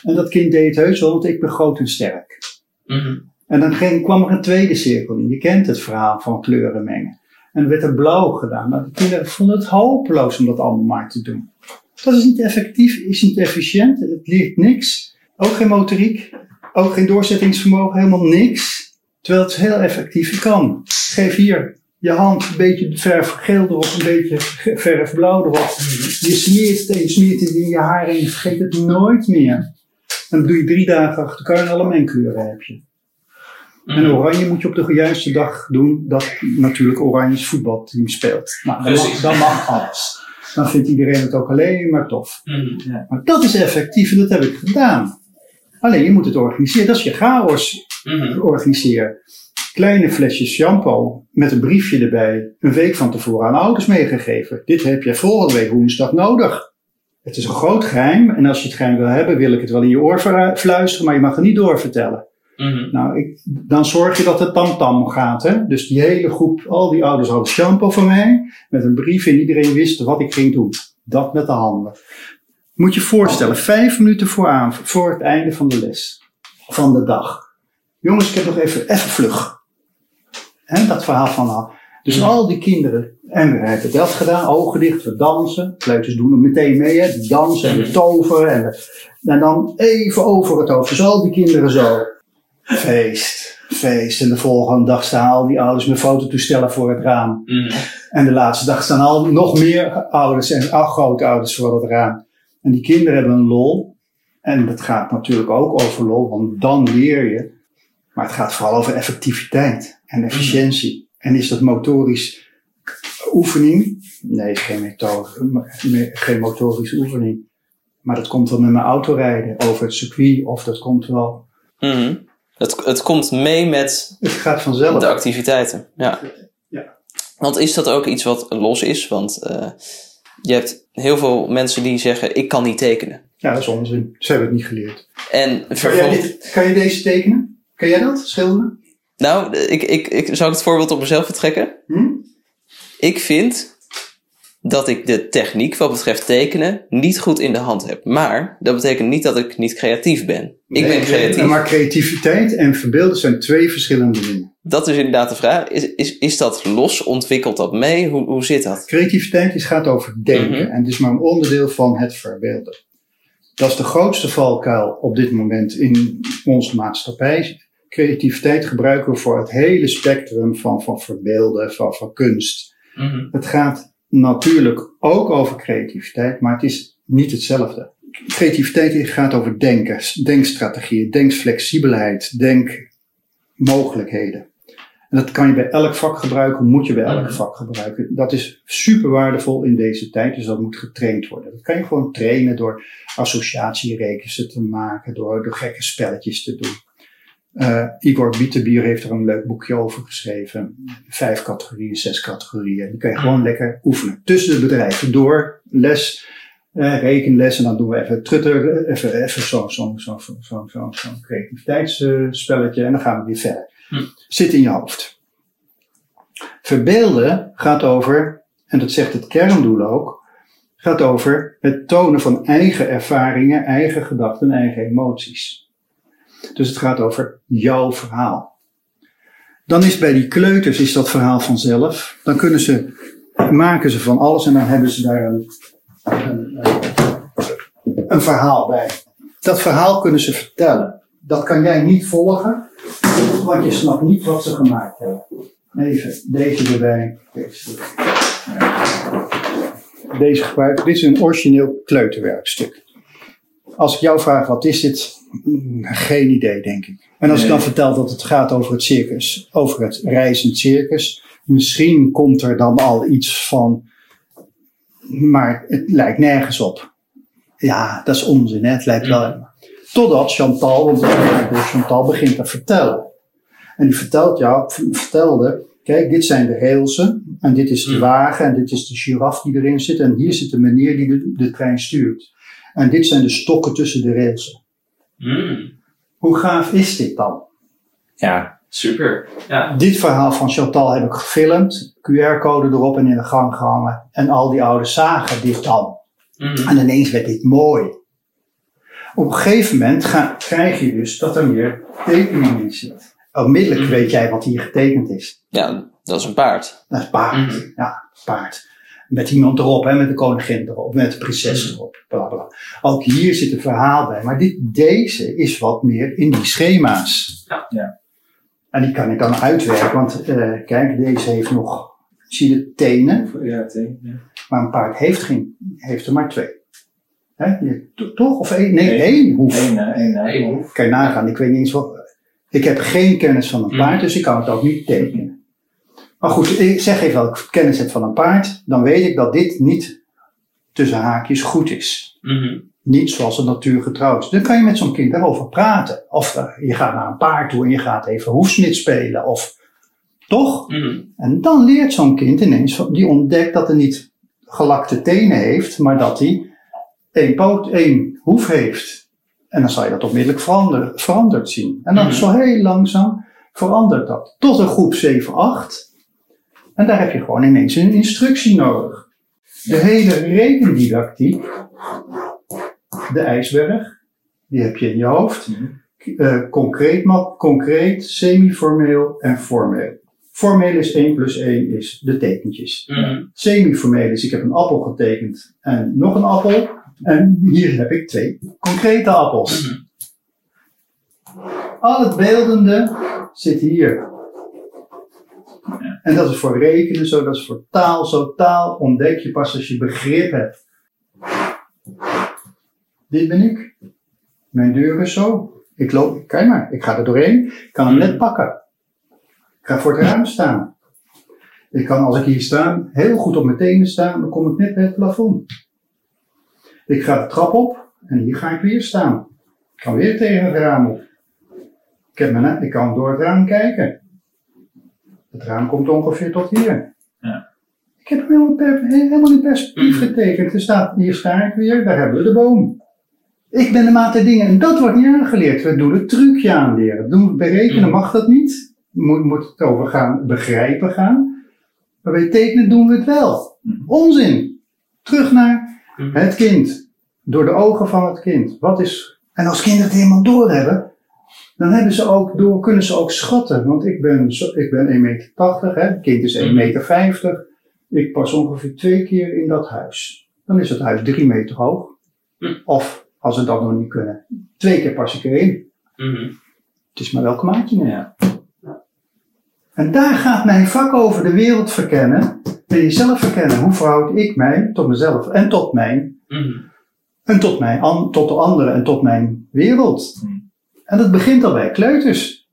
En dat kind deed het heus wel, want ik ben groot en sterk. Mhm. En dan ging, kwam er een tweede cirkel in. Je kent het verhaal van kleuren mengen. En er werd er blauw gedaan. Nou, de kinderen vonden het hopeloos om dat allemaal maar te doen. Dat is niet effectief, is niet efficiënt. Het leert niks. Ook geen motoriek. Ook geen doorzettingsvermogen. Helemaal niks. Terwijl het heel effectief kan. Geef hier je hand een beetje verf geel erop, een beetje verf blauw erop. Je smeert het en je smeert het in je haar en je vergeet het nooit meer. Dan doe je drie dagen achter elkaar en alle heb je. En Mhm. oranje moet je op de juiste dag doen dat natuurlijk Oranje's voetbalteam speelt. Nou, dan, mag, dan mag alles. Dan vindt iedereen het ook alleen maar tof. Mhm. Maar dat is effectief en dat heb ik gedaan. Alleen je moet het organiseren. Dat is je chaos Mhm. organiseren. Kleine flesjes shampoo met een briefje erbij. Een week van tevoren aan ouders meegegeven. Dit heb je volgende week woensdag nodig. Het is een groot geheim. En als je het geheim wil hebben, wil ik het wel in je oor fluisteren. Maar je mag het niet doorvertellen. Mhm. Nou, ik, dan zorg je dat het tamtam gaat. Hè? Dus die hele groep, al die ouders hadden shampoo van mij. Met een brief en iedereen wist wat ik ging doen. Dat met de handen. Moet je voorstellen, vijf minuten voor, aan, voor het einde van de les, van de dag. Jongens, ik heb nog even, even vlug. Hè, dat verhaal van al. Dus al die kinderen, en we hebben dat gedaan, ogen dicht, we dansen. Kleuters doen er meteen mee, hè, de dansen en de toveren. En, en dan even over het hoofd. Dus al die kinderen zo. Feest, feest. En de volgende dag staan al die ouders met fototoestellen voor het raam. Mhm. En de laatste dag staan al nog meer ouders en grootouders voor het raam. En die kinderen hebben een lol. En dat gaat natuurlijk ook over lol, want dan leer je. Maar het gaat vooral over effectiviteit en efficiëntie. En is dat motorisch oefening? Nee, geen, methode, geen motorische oefening. Maar dat komt wel met mijn autorijden over het circuit. Of dat komt wel... Mhm. Het, het komt mee met Het gaat vanzelf. de activiteiten. Ja. Ja. Want is dat ook iets wat los is? Want eh, je hebt heel veel mensen die zeggen: Ik kan niet tekenen. Ja, dat is onzin. Ze hebben het niet geleerd. En Kan jij, vervolgens. dit, kan je deze tekenen? Kan jij dat schilderen? Nou, ik, ik, ik zou ik het voorbeeld op mezelf betrekken. Hm? Ik vind dat ik de techniek wat betreft tekenen niet goed in de hand heb. Maar dat betekent niet dat ik niet creatief ben. Ik ben creatief. Maar creativiteit en verbeelden zijn twee verschillende dingen. Dat is inderdaad de vraag. Is, is, is dat los? Ontwikkelt dat mee? Hoe, hoe zit dat? Creativiteit is, gaat over denken Mhm. en het is maar een onderdeel van het verbeelden. Dat is de grootste valkuil op dit moment in onze maatschappij. Creativiteit gebruiken we voor het hele spectrum van, van verbeelden, van, van kunst. Het gaat natuurlijk ook over creativiteit, maar het is niet hetzelfde. Creativiteit gaat over denken, denkstrategieën, denkflexibelheid, denkmogelijkheden. En dat kan je bij elk vak gebruiken, moet je bij elk Mhm. vak gebruiken. Dat is super waardevol in deze tijd, dus dat moet getraind worden. Dat kan je gewoon trainen door associatierekens te maken, door, door gekke spelletjes te doen. Eh, Igor Bietenbier heeft er een leuk boekje over geschreven. Vijf categorieën, zes categorieën. Die kan je gewoon lekker oefenen. Tussen de bedrijven door les, eh, rekenles. En dan doen we even trutter, even, even zo'n zo, zo, zo, zo, zo, zo creativiteitsspelletje. En dan gaan we weer verder. Hm. Zit in je hoofd. Verbeelden gaat over, en dat zegt het kerndoel ook, gaat over het tonen van eigen ervaringen, eigen gedachten, eigen emoties. Dus het gaat over jouw verhaal. Dan is bij die kleuters is dat verhaal vanzelf. Dan kunnen ze, maken ze van alles en dan hebben ze daar een, een, verhaal bij. Dat verhaal kunnen ze vertellen. Dat kan jij niet volgen, want je snapt niet wat ze gemaakt hebben. Even deze erbij. Deze. Dit is een origineel kleuterwerkstuk. Als ik jou vraag wat is dit, Mm, geen idee denk ik. En als ik dan vertel dat het gaat over het circus, over het reizend circus, misschien komt er dan al iets van, maar het lijkt nergens op. Ja, dat is onzin, hè? het lijkt wel. Totdat Chantal, want door Chantal begint te vertellen. En die vertelt jou, vertelde, kijk, dit zijn de railsen, en dit is de wagen, en dit is de giraf die erin zit, en hier zit de meneer die de, de trein stuurt. En dit zijn de stokken tussen de railsen. Hoe gaaf is dit dan? Ja, super. Ja. Dit verhaal van Chantal heb ik gefilmd, QR-code erop en in de gang gehangen. En al die ouders zagen dit dan. Mhm. En ineens werd dit mooi. Op een gegeven moment ga, krijg je dus dat er meer tekening in zit. Onmiddellijk Mhm. weet jij wat hier getekend is. Ja, dat is een paard. Dat is paard. Ja, paard. Met iemand erop, hè, met de koningin erop, met de prinses Mhm. erop. Bla bla. Ook hier zit een verhaal bij. Maar dit, deze is wat meer in die schema's. Ja. Ja. En die kan ik dan uitwerken, want eh, kijk, deze heeft nog, zie je de tenen? Ja, teken. Maar een paard heeft, geen, heeft er maar twee. Hè? Je- to- toch? Of één? Nee, Eén. één hoef. Eén, eh, één, eh. Kan je nagaan, ik weet niet eens wat. Ik heb geen kennis van een paard, Mhm. dus ik kan het ook niet tekenen. Maar goed, ik zeg even dat ik kennis heb van een paard, dan weet ik dat dit niet tussen haakjes goed is. Mhm. Niet zoals het natuurgetrouw is. Dan kan je met zo'n kind daarover praten. Of eh, je gaat naar een paard toe en je gaat even hoefsnit spelen. Of toch? Mhm. En dan leert zo'n kind ineens, die ontdekt dat hij niet gelakte tenen heeft, maar dat hij één poot, één hoef heeft. En dan zal je dat onmiddellijk verander, veranderd zien. En dan Mhm. zo heel langzaam verandert dat. Tot een groep 7, 8. En daar heb je gewoon ineens een instructie nodig. De hele rekendidactiek de ijsberg. Die heb je in je hoofd. Eh, concreet, concreet, semi-formeel en formeel. Formeel is 1 plus 1 is de tekentjes. Mhm. Semi-formeel is ik heb een appel getekend en nog een appel. En hier heb ik twee concrete appels. Mhm. Al het beeldende zit hier. En dat is voor rekenen zo, dat is voor taal zo. Taal ontdek je pas als je begrip hebt. Dit ben ik. Mijn deur is zo. Ik loop, kijk maar, ik ga er doorheen. Ik kan hem net pakken. Ik ga voor het raam staan. Ik kan als ik hier sta, heel goed op mijn tenen staan, dan kom ik net bij het plafond. Ik ga de trap op en hier ga ik weer staan. Ik kan weer tegen het raam op. Ik, heb mijn, ik kan door het raam kijken. Het raam komt ongeveer tot hier. Ja. Ik heb hem helemaal, per- helemaal in perspectief getekend. Er staat, hier sta ik weer, daar hebben we de boom. Ik ben de maat der dingen en dat wordt niet aangeleerd. We doen het trucje aanleren. Doen, berekenen Mm. mag dat niet. Moet, moet het over gaan begrijpen gaan. Maar bij tekenen doen we het wel. Mm. Onzin. Terug naar het kind. Door de ogen van het kind. Wat is... En als kinderen het helemaal doorhebben, dan hebben ze ook door, kunnen ze ook schatten. Want ik ben, ik ben 1,80 meter, hè. het kind is 1,50 meter. Ik pas ongeveer twee keer in dat huis. Dan is het huis 3 meter hoog. Hm. Of, als we dat nog niet kunnen, twee keer pas ik erin. Mhm. Het is maar welke maat je neemt. Ja. En daar gaat mijn vak over de wereld verkennen. En jezelf verkennen. Hoe verhoud ik mij tot mezelf en tot mijn Mhm. en tot, mijn, an- tot de anderen en tot mijn wereld. En dat begint al bij kleuters.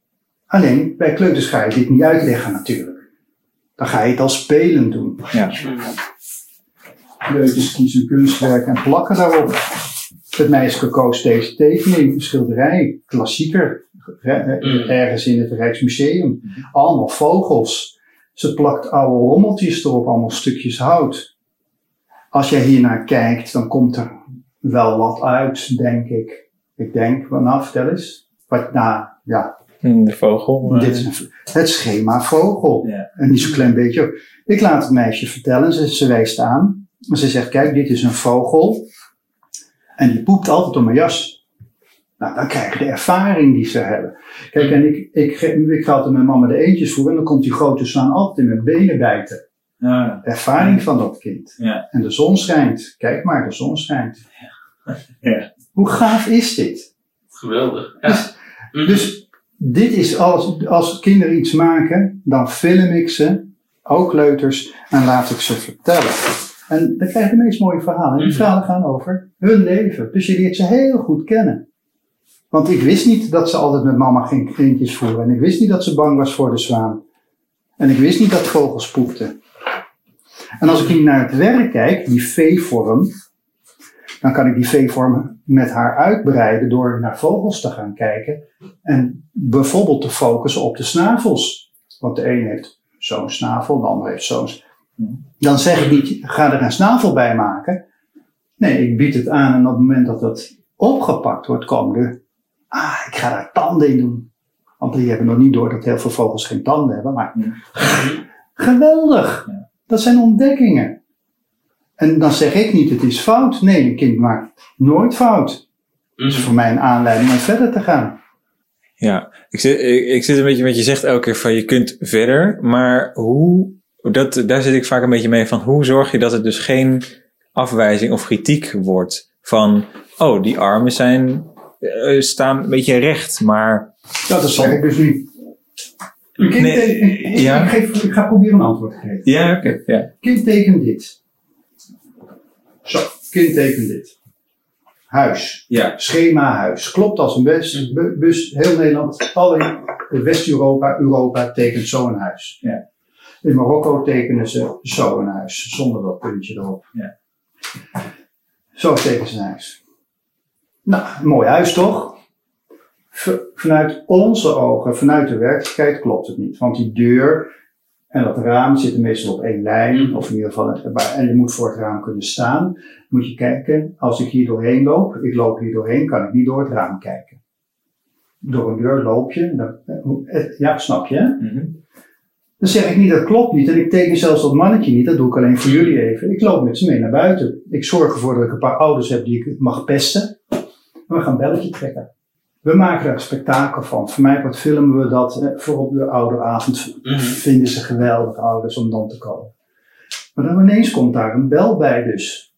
Alleen, bij kleuters ga je dit niet uitleggen natuurlijk. Dan ga je het als spelen doen. Ja. Kleuters kiezen een kunstwerk en plakken daarop. Het meisje koos deze tekening, een schilderij, klassieker, hè, Mm. ergens in het Rijksmuseum. Allemaal vogels. Ze plakt oude rommeltjes erop, allemaal stukjes hout. Als jij hier naar kijkt, dan komt er wel wat uit, denk ik. Ik denk, nou, vertel eens. Wat, nou, ja, De vogel. eh, dit is een- het schema vogel. Ja. En niet zo'n klein beetje. Ik laat het meisje vertellen, ze, ze wijst aan. En ze zegt, kijk, dit is een vogel. En die poept altijd op mijn jas. Nou, dan krijg je de ervaring die ze hebben. Kijk, en ik, ik, ge- ik ga altijd met mama de eentjes voeren. En dan komt die grote zwaan altijd in mijn benen bijten. Ja. De ervaring van dat kind. Ja. En de zon schijnt. Kijk maar, de zon schijnt. Ja. Hoe gaaf is dit? Geweldig. Ja. Mhm. Dus dit is als, als kinderen iets maken, dan film ik ze, ook leuters, en laat ik ze vertellen. En dan krijg je de meest mooie verhalen. En die Mhm. verhalen gaan over hun leven. Dus je leert ze heel goed kennen. Want ik wist niet dat ze altijd met mama ging kindjes voeren. En ik wist niet dat ze bang was voor de zwaan. En ik wist niet dat vogels poepten. En als ik hier naar het werk kijk, die V-vorm, dan kan ik die V-vorm met haar uitbreiden door naar vogels te gaan kijken. En bijvoorbeeld te focussen op de snavels. Want de een heeft zo'n snavel, de ander heeft zo'n. Dan zeg ik niet, ga er een snavel bij maken. Nee, ik bied het aan en op het moment dat het opgepakt wordt, komen er. Ah, ik ga daar tanden in doen. Want die hebben nog niet door dat heel veel vogels geen tanden hebben. Maar geweldig! Dat zijn ontdekkingen. En dan zeg ik niet, het is fout. Nee, een kind maakt nooit fout. Dat is Mhm. voor mij een aanleiding om verder te gaan. Ja, ik zit, ik, ik zit een beetje met je zegt elke keer van je kunt verder, maar hoe, dat, daar zit ik vaak een beetje mee van hoe zorg je dat het dus geen afwijzing of kritiek wordt van, oh, die armen zijn, eh, staan een beetje recht, maar dat zeg ik dus niet. Een kind Nee, teken- ik, ja. ik, geef, ik ga proberen een antwoord te geven. ja, oké, ja. Kind tekent dit. Zo, kind tekent dit. Huis. Ja. Schema huis. Klopt als een bus. Bu- bus heel Nederland, alle West-Europa, Europa tekent zo een huis. Ja. In Marokko tekenen ze zo een huis. Zonder dat puntje erop. Ja. Zo tekenen ze een huis. Nou, een mooi huis toch? Vanuit onze ogen, vanuit de werkelijkheid klopt het niet. Want die deur en dat raam zitten meestal op één lijn. Of in ieder geval, en je moet voor het raam kunnen staan. Moet je kijken, als ik hier doorheen loop, ik loop hier doorheen, kan ik niet door het raam kijken. Door een deur loop je, dan, eh, ja, snap je? Mhm. Dan zeg ik niet, dat klopt niet. En ik teken zelfs dat mannetje niet. Dat doe ik alleen voor jullie even. Ik loop met ze mee naar buiten. Ik zorg ervoor dat ik een paar ouders heb die ik mag pesten. En we gaan belletje trekken. We maken er een spektakel van. Voor mij part filmen we dat eh, voor op de ouderavond. Mhm. Vinden ze geweldig, ouders, om dan te komen. Maar dan ineens komt daar een bel bij dus.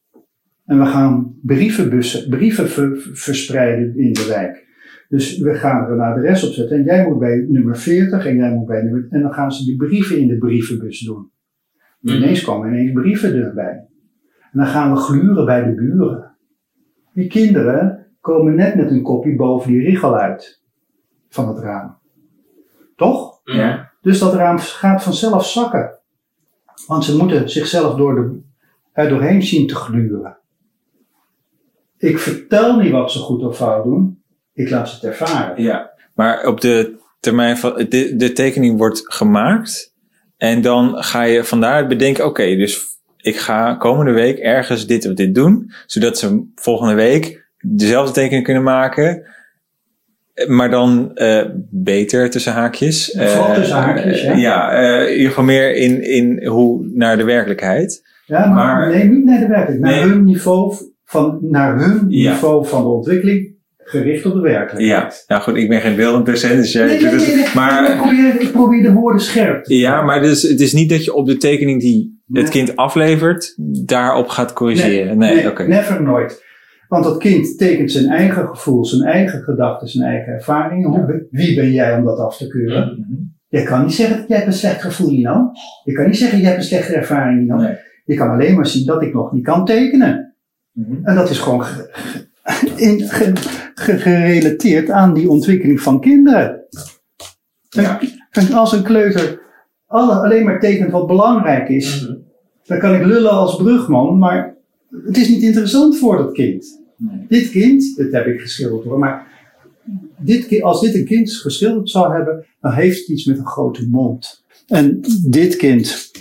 En we gaan brievenbussen, brieven ver- verspreiden in de wijk. Dus we gaan er een adres op zetten. En jij moet bij nummer 40 en jij moet bij nummer... En dan gaan ze die brieven in de brievenbus doen. En Mhm. Ineens komen ineens brieven erbij. En dan gaan we gluren bij de buren. Die kinderen komen net met een kopje boven die richel uit. Van het raam. Toch? Ja. Dus dat raam gaat vanzelf zakken. Want ze moeten zichzelf door de, er doorheen zien te gluren. Ik vertel niet wat ze goed of fout doen. Ik laat ze het ervaren. Ja, maar op de termijn van de, de tekening wordt gemaakt en dan ga je vandaar bedenken, oké, dus ik ga komende week ergens dit of dit doen, zodat ze volgende week dezelfde tekening kunnen maken, maar dan eh, beter tussen haakjes. Vooral Eh, tussen haakjes, ja. ja, eh, in ieder geval meer in, in hoe naar de werkelijkheid. Ja, maar, Maar- nee, niet naar de werkelijkheid. Naar Nee. hun niveau van, naar hun Ja. niveau van de ontwikkeling gericht op de Ja, werkelijkheid. nou goed, ik ben geen beeldend docent, dus jij Nee, nee, doet het- nee, nee. maar ik, probeer, ik probeer de woorden scherp te Ja, maar dus, het is niet dat je op de tekening die het kind aflevert, daarop gaat corrigeren. Nee, oké. never nooit. Want dat kind tekent zijn eigen gevoel, zijn eigen gedachten, zijn eigen ervaringen. Ben- wie ben jij om dat af te keuren? Mhm. Je kan niet zeggen dat jij hebt een slecht gevoel, Nino. Je kan niet zeggen, jij hebt een slechte ervaring, Nino. Nee. Je kan alleen maar zien dat ik nog niet kan tekenen. Mhm. En dat is gewoon ge- ge- in, ge- ge- gerelateerd aan die ontwikkeling van kinderen. Ja. En als een kleuter alle, alleen maar tekent wat belangrijk is, Mhm. dan kan ik lullen als brugman, maar het is niet interessant voor dat kind. Nee. Dit kind, dit heb ik geschilderd hoor, maar dit, als dit een kind geschilderd zou hebben, dan heeft het iets met een grote mond. En dit kind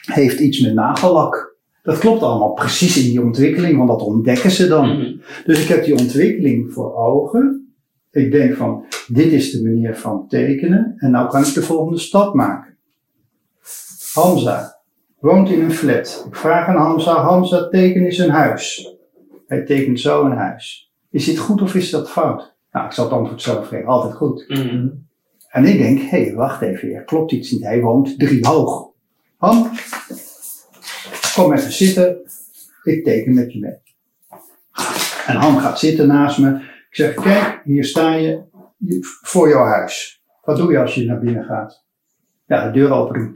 heeft iets met nagellak. Dat klopt allemaal precies in die ontwikkeling, want dat ontdekken ze dan. Mhm. Dus ik heb die ontwikkeling voor ogen. Ik denk van, dit is de manier van tekenen. En nou kan ik de volgende stap maken. Hamza woont in een flat. Ik vraag aan Hamza, Hamza, teken eens een huis. Hij tekent zo een huis. Is dit goed of is dat fout? Nou, ik zal het antwoord zelf geven. Altijd goed. Mhm. En ik denk, hé, hey, wacht even, hier klopt iets niet. Hij woont drie hoog. Ham, kom even zitten. Ik teken met je mee. En Ham gaat zitten naast me. Ik zeg, kijk, hier sta je voor jouw huis. Wat doe je als je naar binnen gaat? Ja, de deur open doen.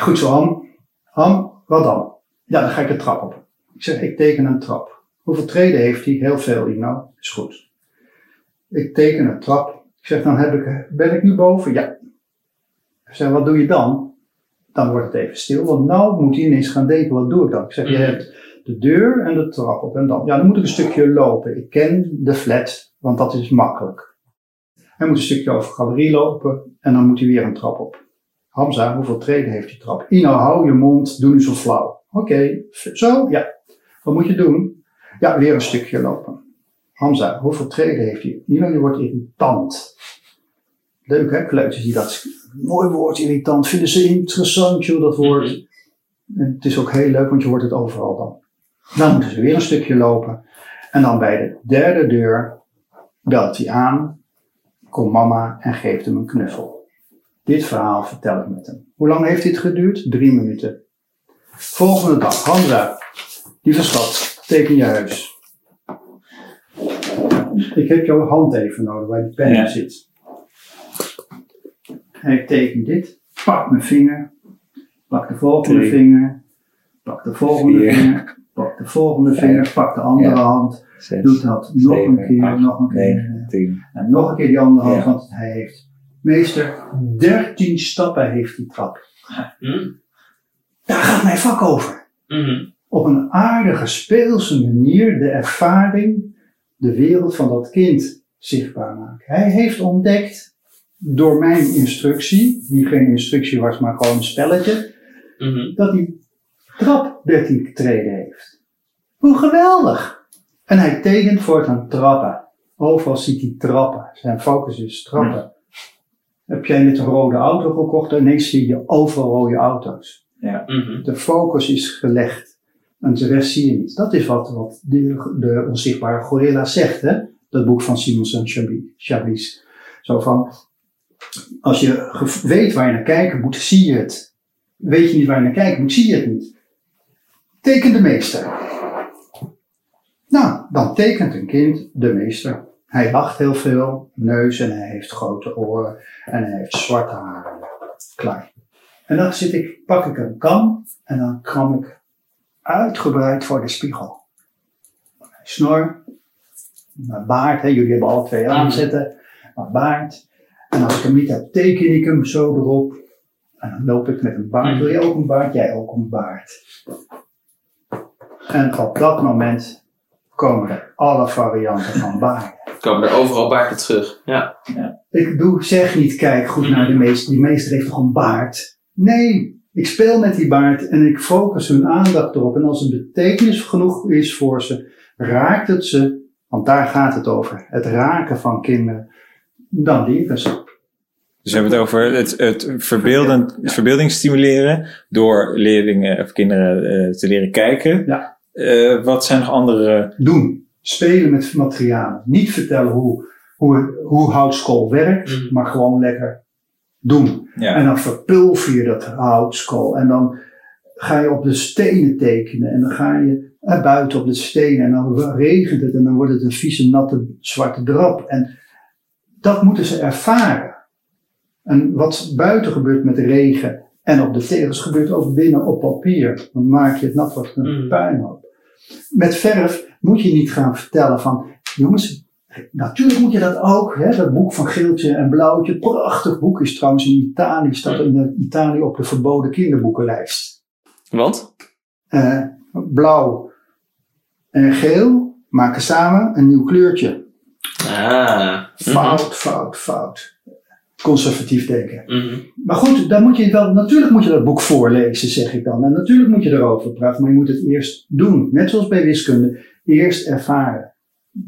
Goed zo, Ham. Ham, wat dan? Ja, dan ga ik de trap op. Ik zeg, ik teken een trap. Hoeveel treden heeft hij? Heel veel, Ino. Is goed. Ik teken een trap. Ik zeg, dan heb ik, ben ik nu boven? Ja. Ik zeg, wat doe je dan? Dan wordt het even stil, want nou moet hij ineens gaan denken, wat doe ik dan? Ik zeg, je Mhm. hebt de deur en de trap op en dan, ja, dan moet ik een stukje lopen. Ik ken de flat, want dat is makkelijk. Hij moet een stukje over de galerie lopen en dan moet hij weer een trap op. Hamza, hoeveel treden heeft die trap? Ino, hou je mond, doe niet zo flauw. Oké, zo, ja. Wat moet je doen? Ja, weer een stukje lopen. Hamza, hoeveel treden heeft hij? Ino, je wordt irritant. Leuk hè, kleuters die dat... Mooi woord, irritant. Vinden ze interessant, joh, dat woord. En het is ook heel leuk, want je hoort het overal dan. Dan moeten ze weer een stukje lopen. En dan bij de derde deur belt hij aan, komt mama en geeft hem een knuffel. Dit verhaal vertel ik met hem. Hoe lang heeft dit geduurd? Drie minuten. Volgende dag, Hamza, lieve schat, teken je huis. Ik heb jouw hand even nodig waar die pen Ja. zit. En ik teken dit, pak mijn vinger, pak de volgende Drie. vinger, pak de volgende Vier. vinger, pak de volgende vinger, pak de andere Ja. hand, Zes, doet dat nog een keer, acht, nog een keer. negen. En nog een keer die andere hand, Ja. want hij heeft, meester, 13 stappen heeft die trap. Mhm. Daar gaat mijn vak over. Mhm. Op een aardige, speelse manier de ervaring, de wereld van dat kind zichtbaar maken. Hij heeft ontdekt, door mijn instructie, die geen instructie was, maar gewoon een spelletje, Mhm. dat die trap 13 treden heeft. Hoe geweldig! En hij tekent voortaan trappen. Overal ziet hij trappen. Zijn focus is trappen. Heb jij net een rode auto gekocht en ineens zie je overal rode auto's. Ja. Mhm. De focus is gelegd. En de rest zie je niet. Dat is wat, wat de, de onzichtbare gorilla zegt, hè? Dat boek van Simonson Chablis. Zo van, als je weet waar je naar kijken moet, zie je het. Weet je niet waar je naar kijken moet, zie je het niet. Teken de meester. Nou, dan tekent een kind de meester. Hij lacht heel veel, neus en hij heeft grote oren en hij heeft zwarte haren. Klaar. En dan zit ik, pak ik een kam en dan kram ik uitgebreid voor de spiegel. Snor, mijn baard, hè, jullie hebben alle twee aanzetten, mijn baard. En als ik hem niet heb, teken ik hem zo erop. En dan loop ik met een baard. Wil je ook een baard? Jij ook een baard. En op dat moment komen er alle varianten van baarden. Komen er overal baarden terug. Ja. Ik doe, zeg niet, kijk goed naar de meester. Die meester heeft toch een baard? Nee, ik speel met die baard en ik focus hun aandacht erop. En als het betekenis genoeg is voor ze, raakt het ze, want daar gaat het over. Het raken van kinderen. Dan leren ze. Dus we hebben het over het, het, verbeelden, het verbeelding stimuleren door leerlingen of kinderen eh, te leren kijken. Ja. Eh, wat zijn nog andere... Doen. Spelen met materialen. Niet vertellen hoe, hoe, hoe houtskool werkt, Mhm. maar gewoon lekker doen. Ja. En dan verpulver je dat houtskool. En dan ga je op de stenen tekenen. En dan ga je eh, buiten op de stenen. En dan regent het. En dan wordt het een vieze, natte, zwarte drap. En dat moeten ze ervaren. En wat buiten gebeurt met de regen en op de tegels gebeurt ook binnen op papier. Dan maak je het nat het een Mm. puinhoop. Met verf moet je niet gaan vertellen van, jongens, natuurlijk moet je dat ook. Hè, dat boek van Geeltje en Blauwtje, prachtig boek is trouwens in Italië, staat in Italië op de verboden kinderboekenlijst. Want? Eh, blauw en geel maken samen een nieuw kleurtje. Ah. Fout, fout, fout. Conservatief denken. Mhm. Maar goed, dan moet je wel, natuurlijk moet je dat boek voorlezen, zeg ik dan. En natuurlijk moet je erover praten, maar je moet het eerst doen. Net zoals bij wiskunde. Eerst ervaren.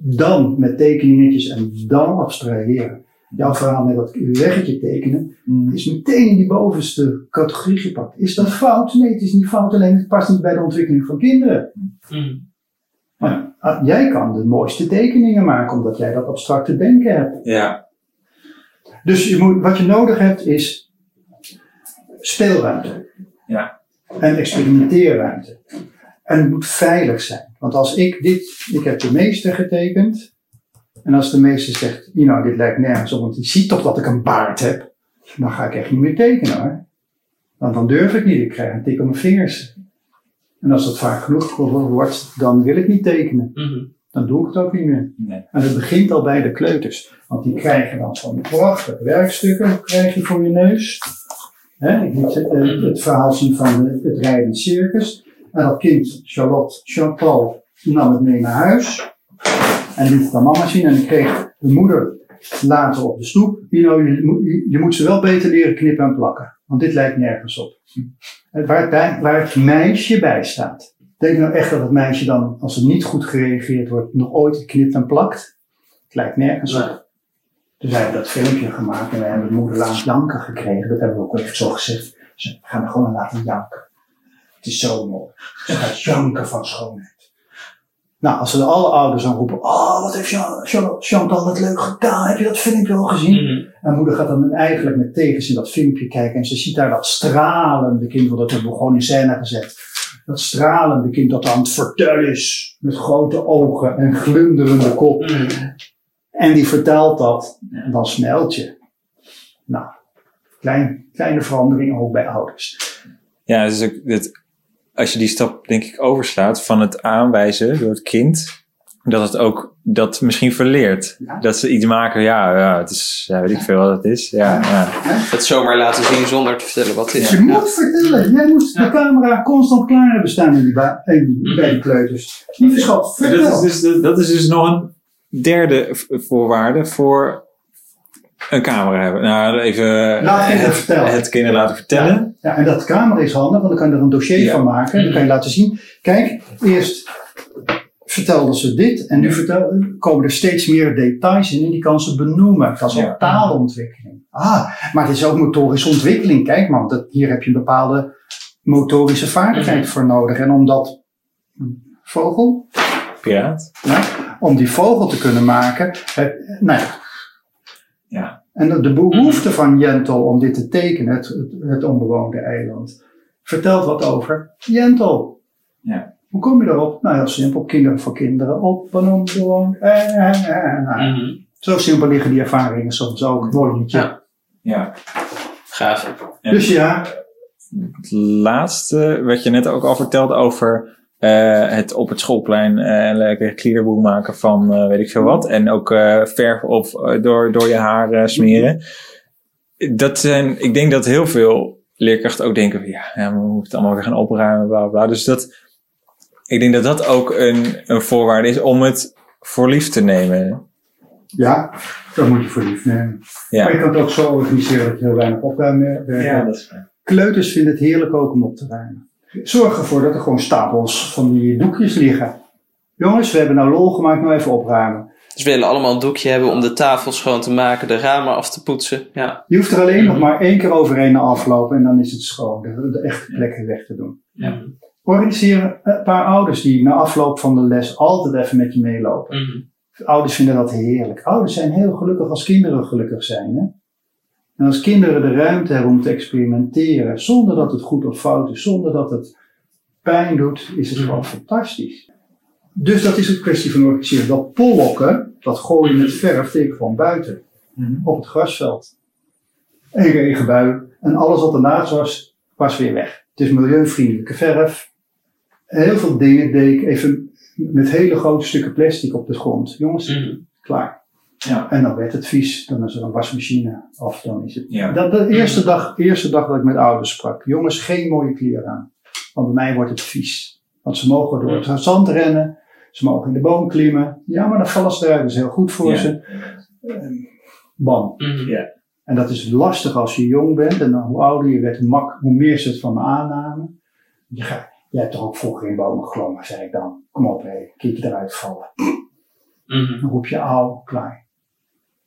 Dan met tekeningetjes en dan abstraheren. Jouw verhaal met dat weggetje tekenen is meteen in die bovenste categorie gepakt. Is dat fout? Nee, het is niet fout, alleen het past niet bij de ontwikkeling van kinderen. Mhm. Maar ah, jij kan de mooiste tekeningen maken, omdat jij dat abstracte denken hebt. Ja. Dus je moet, wat je nodig hebt is speelruimte. Ja. En experimenteerruimte. En het moet veilig zijn. Want als ik dit, ik heb de meester getekend. En als de meester zegt, nou dit lijkt nergens op, want die ziet toch dat ik een baard heb. Dan ga ik echt niet meer tekenen hoor. Want dan durf ik niet, ik krijg een tik op mijn vingers. En als dat vaak genoeg wordt, dan wil ik niet tekenen. Mhm. Dan doe ik het ook niet meer. Nee. En het begint al bij de kleuters. Want die krijgen dan zo'n prachtige werkstukken krijg je voor je neus. Hè, ik liet eh, het verhaal zien van het rijdend circus. En dat kind, Charlotte, Chantal, nam het mee naar huis. En liet het aan mama zien. En ik kreeg de moeder later op de stoep. You know, je, moet- je, moet ze wel beter leren knippen en plakken. Want dit lijkt nergens op. En Waar het, bij- waar het meisje bij staat. Denk nou echt dat het meisje dan, als er niet goed gereageerd wordt, nog ooit knipt en plakt? Het lijkt nergens op. Nee. Dus wij hebben dat filmpje gemaakt en wij hebben de moeder laten janken gekregen. Dat hebben we ook even zo gezegd. Ze gaan er gewoon aan laten janken. Het is zo mooi. Ze gaat janken van schoonheid. Nou, als ze alle ouders dan roepen, oh, wat heeft Jean- Jean- Chantal dat leuk gedaan. Heb je dat filmpje al gezien? Mhm. En moeder gaat dan eigenlijk met tegenzin dat filmpje kijken. En ze ziet daar dat stralende kind, dat hebben we gewoon in scène gezet. Dat stralende kind dat aan het vertellen is. Met grote ogen en glunderende kop. Mhm. En die vertelt dat. En dan smelt je. Nou, klein, kleine verandering ook bij ouders. Ja, dus het, als je die stap denk ik overslaat van het aanwijzen door het kind, dat het ook dat misschien verleert. Ja. Dat ze iets maken, ja, ja, het is, ja, weet ik veel wat het is. Ja, ja. Het zomaar laten zien zonder te vertellen wat het is. je moet vertellen. Jij moet de camera constant klaar hebben staan in die ba- in die- bij de kleuters. Niet verschot, Dat vertel. is, dus, dat is dus nog een derde voorwaarde voor een camera hebben. Nou, even Laat kinderen het, vertellen. het kinderen laten vertellen. Ja, en dat camera is handig, want dan kan je er een dossier Ja. van maken. En dan kan je laten zien. Kijk, eerst vertelden ze dit. En nu vertel, komen er steeds meer details in. En die kan ze benoemen. Dat is Ja. ook taalontwikkeling. Ah, maar het is ook motorische ontwikkeling. Kijk maar, want dat, hier heb je een bepaalde motorische vaardigheid voor nodig. En om dat vogel. Piraat. Ja, om die vogel te kunnen maken. Nou ja. Ja. En de behoefte van Jentel om dit te tekenen, het, het, het onbewoonde eiland, vertelt wat over Jentel. Ja. Hoe kom je daarop? Nou, heel simpel. Kinderen voor kinderen op een onbewoond eiland. Nou, Mhm. Zo simpel liggen die ervaringen soms ook. Mooi liedje. Ja. Ja. Gaaf. Dus ja, Het laatste, wat je net ook al vertelde over eh, het op het schoolplein eh, een lekker klierboek maken van eh, weet ik veel wat. En ook eh, verf op eh, door, door je haar eh, smeren. Dat zijn, ik denk dat heel veel leerkrachten ook denken van ja, ja, we moeten het allemaal weer gaan opruimen, bla bla. bla. Dus dat, ik denk dat dat ook een, een voorwaarde is om het voor lief te nemen. ja, dat moet je voor lief nemen. Ja, Maar je kan het ook zo organiseren dat je heel weinig opruimwerk hebt. dat is waar. Kleuters vinden het heerlijk ook om op te ruimen. Zorg ervoor dat er gewoon stapels van die doekjes liggen. Jongens, we hebben nou lol gemaakt, nou even opruimen. Dus we willen allemaal een doekje hebben om de tafel schoon te maken, de ramen af te poetsen. Ja. Je hoeft er alleen nog maar één keer overheen aflopen en dan is het schoon. De, de echte plekken weg te doen. Ja. Organiseer een paar ouders die na afloop van de les altijd even met je meelopen. Mhm. Ouders vinden dat heerlijk. Ouders zijn heel gelukkig als kinderen gelukkig zijn. Hè? En als kinderen de ruimte hebben om te experimenteren, zonder dat het goed of fout is, zonder dat het pijn doet, is het gewoon fantastisch. Dus dat is een kwestie van organiseren. Dat pollokken, dat gooien met verf, tegen gewoon buiten, Mhm. op het grasveld. Een regenbui en alles wat ernaast was, was weer weg. Het is milieuvriendelijke verf. Heel veel dingen deed ik even met hele grote stukken plastic op de grond. Jongens, Mhm. klaar. Ja. En dan werd het vies. Dan is er een wasmachine. Of dan is het. Ja. Dat, de eerste dag, eerste dag dat ik met ouders sprak. Jongens, geen mooie kleren aan. Want bij mij wordt het vies. Want ze mogen door het zand rennen. Ze mogen in de boom klimmen. Ja, maar dan vallen ze eruit. Dat is heel goed voor Ja. ze. Ehm, bam. Mhm. Ja. En dat is lastig als je jong bent. En dan, hoe ouder je werd, hoe meer ze het van me aannamen. Je gaat, jij hebt toch ook vroeger in bomen geklommen, zei ik dan. Kom op, hé, keertje eruit vallen. Mhm. Dan roep je klaar.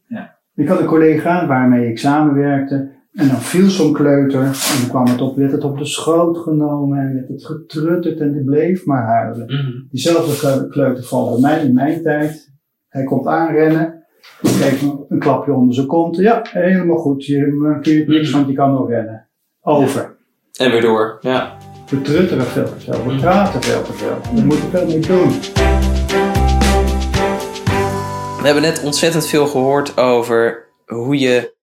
Ja. Ik had een collega waarmee ik samenwerkte. En dan viel zo'n kleuter. En dan kwam het op, werd het op de schoot genomen. En werd het getrutterd en die bleef maar huilen. Mhm. Diezelfde kleu- kleuter valt bij mij in mijn tijd. Hij komt aanrennen. Geeft me een klapje onder zijn kont. Ja, helemaal goed. Je keert niks, want je kan nog rennen. Over. En weer door. Ja. We trutteren veel te veel. We praten veel te veel. We moeten veel meer doen. We hebben net ontzettend veel gehoord over hoe je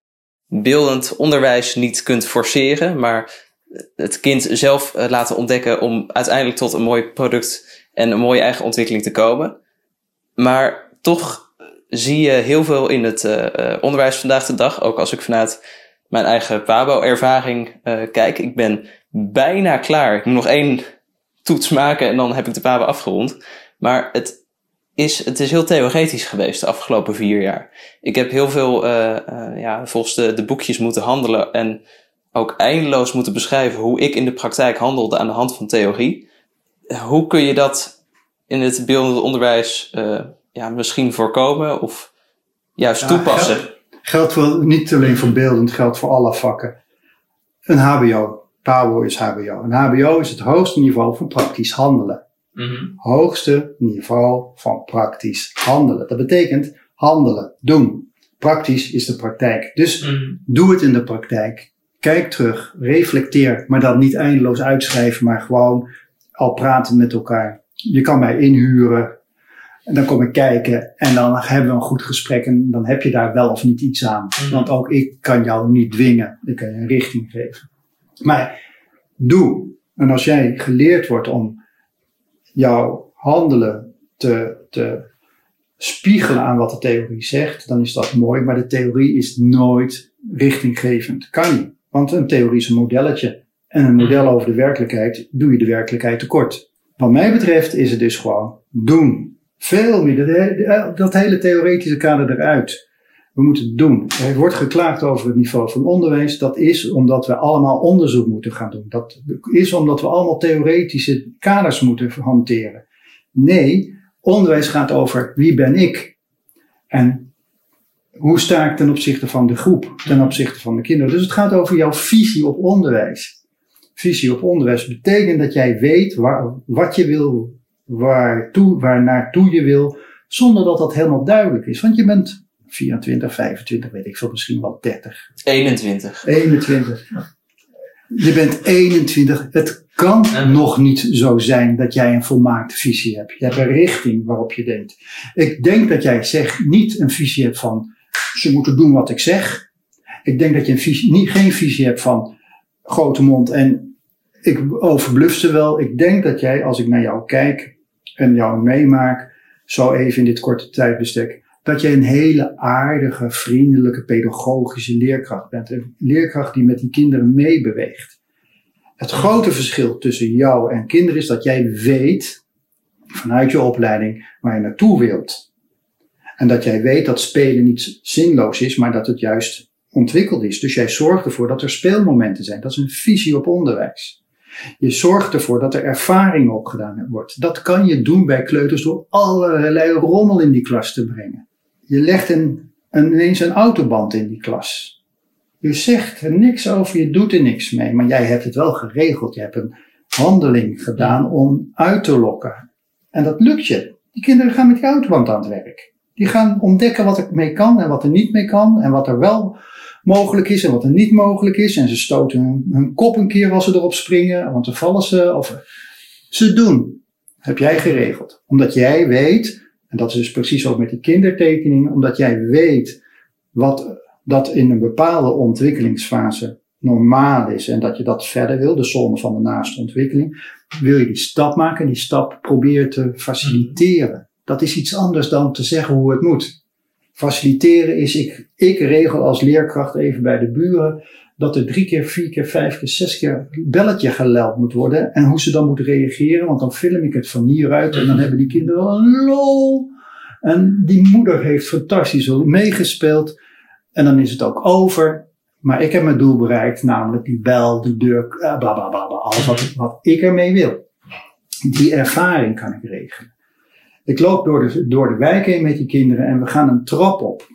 beeldend onderwijs niet kunt forceren, maar het kind zelf eh, laten ontdekken om uiteindelijk tot een mooi product en een mooie eigen ontwikkeling te komen. Maar toch zie je heel veel in het eh, eh, onderwijs vandaag de dag, ook als ik vanuit mijn eigen Pabo-ervaring eh, kijk. Ik ben bijna klaar. Ik moet nog één toets maken en dan heb ik de Pabo afgerond. Maar het is, het is heel theoretisch geweest de afgelopen vier jaar. Ik heb heel veel eh, eh, ja, volgens de, de boekjes moeten handelen en ook eindeloos moeten beschrijven hoe ik in de praktijk handelde aan de hand van theorie. Hoe kun je dat in het beeldend onderwijs eh, ja, misschien voorkomen of juist Ja, toepassen? geld- Geldt voor, niet alleen voor beeldend, geldt voor alle vakken. Een HBO. PABO is HBO. Een HBO is het hoogste niveau van praktisch handelen. Mhm. Hoogste niveau van praktisch handelen. Dat betekent handelen, doen. Praktisch is de praktijk. Dus Mhm. doe het in de praktijk. Kijk terug, reflecteer, maar dan niet eindeloos uitschrijven, maar gewoon al praten met elkaar. Je kan mij inhuren en dan kom ik kijken en dan hebben we een goed gesprek en dan heb je daar wel of niet iets aan. Mhm. Want ook ik kan jou niet dwingen, ik kan je een richting geven. Maar doe. En als jij geleerd wordt om jouw handelen te, te spiegelen aan wat de theorie zegt, dan is dat mooi. Maar de theorie is nooit richtinggevend. Kan niet. Want een theorie is een modelletje. En een model over de werkelijkheid doe je de werkelijkheid tekort. Wat mij betreft is het dus gewoon doen. Veel meer. Dat, he- dat hele theoretische kader eruit. We moeten het doen. Er wordt geklaagd over het niveau van onderwijs. Dat is omdat we allemaal onderzoek moeten gaan doen. Dat is omdat we allemaal theoretische kaders moeten hanteren. Nee, onderwijs gaat over wie ben ik? En hoe sta ik ten opzichte van de groep, ten opzichte van de kinderen? Dus het gaat over jouw visie op onderwijs. Visie op onderwijs betekent dat jij weet waar, wat je wil waartoe, waar naartoe je wil, zonder dat dat helemaal duidelijk is. Want je bent 24, 25, weet ik veel, misschien wel 30, 21. 21. Je bent 21. Het kan nog niet zo zijn dat jij een volmaakte visie hebt. Je hebt een richting waarop je denkt. Ik denk dat jij zegt, niet een visie hebt van ze moeten doen wat ik zeg. Ik denk dat je een visie, niet, geen visie hebt van grote mond en ik overbluf ze wel. Ik denk dat jij, als ik naar jou kijk en jou meemaak, zo even in dit korte tijdbestek, dat jij een hele aardige, vriendelijke, pedagogische leerkracht bent. Een leerkracht die met die kinderen meebeweegt. Het grote verschil tussen jou en kinderen is dat jij weet, vanuit je opleiding, waar je naartoe wilt. En dat jij weet dat spelen niet zinloos is, maar dat het juist ontwikkeld is. Dus jij zorgt ervoor dat er speelmomenten zijn. Dat is een visie op onderwijs. Je zorgt ervoor dat er ervaring opgedaan wordt. Dat kan je doen bij kleuters door allerlei rommel in die klas te brengen. Je legt een, een, ineens een autoband in die klas. Je zegt er niks over, je doet er niks mee, maar jij hebt het wel geregeld. Je hebt een handeling gedaan om uit te lokken. En dat lukt je. Die kinderen gaan met die autoband aan het werk. Die gaan ontdekken wat er mee kan en wat er niet mee kan. En wat er wel mogelijk is en wat er niet mogelijk is. En ze stoten hun, hun kop een keer als ze erop springen, want dan vallen ze. Of ze doen. Heb jij geregeld. Omdat jij weet, en dat is dus precies ook met die kindertekeningen, omdat jij weet wat dat in een bepaalde ontwikkelingsfase normaal is en dat je dat verder wil, de zone van de naaste ontwikkeling, wil je die stap maken, die stap probeer te faciliteren. Dat is iets anders dan te zeggen hoe het moet. Faciliteren is, ik, ik regel als leerkracht even bij de buren dat er drie keer, vier keer, vijf keer, zes keer belletje geleld moet worden. En hoe ze dan moeten reageren, want dan film ik het van hieruit en dan hebben die kinderen een lol. En die moeder heeft fantastisch meegespeeld. En dan is het ook over. Maar ik heb mijn doel bereikt, namelijk die bel, de deur, bla bla bla, bla alles wat, wat ik ermee wil. Die ervaring kan ik regelen. Ik loop door de, door de wijk heen met die kinderen en we gaan een trap op.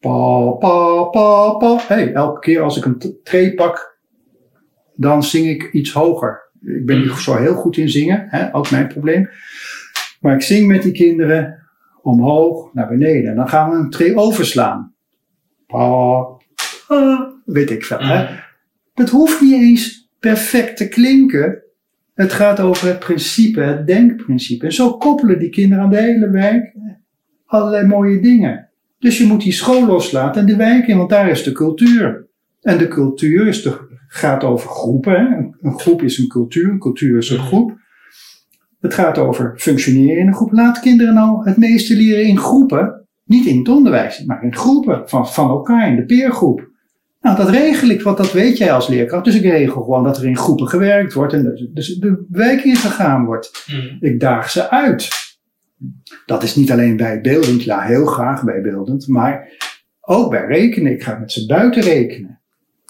Pa, pa, pa, pa. Hey, elke keer als ik een tree pak, dan zing ik iets hoger. Ik ben niet zo heel goed in zingen, hè, ook mijn probleem. Maar ik zing met die kinderen omhoog naar beneden. En dan gaan we een tree overslaan. Pa, pa, weet ik veel. Hè. Dat hoeft niet eens perfect te klinken. Het gaat over het principe, het denkprincipe. En zo koppelen die kinderen aan de hele wijk allerlei mooie dingen. Dus je moet die school loslaten en de wijk in, want daar is de cultuur. En de cultuur is de, gaat over groepen. Hè? Een groep is een cultuur, een cultuur is een groep. Het gaat over functioneren in een groep. Laat kinderen nou het meeste leren in groepen. Niet in het onderwijs, maar in groepen van, van elkaar, in de peergroep. Nou, dat regel ik, want dat weet jij als leerkracht. Dus ik regel gewoon dat er in groepen gewerkt wordt en dus, dus de wijk ingegaan wordt. Mhm. Ik daag ze uit. Dat is niet alleen bij beeldend, ja, heel graag bij beeldend, maar ook bij rekenen. Ik ga met ze buiten rekenen.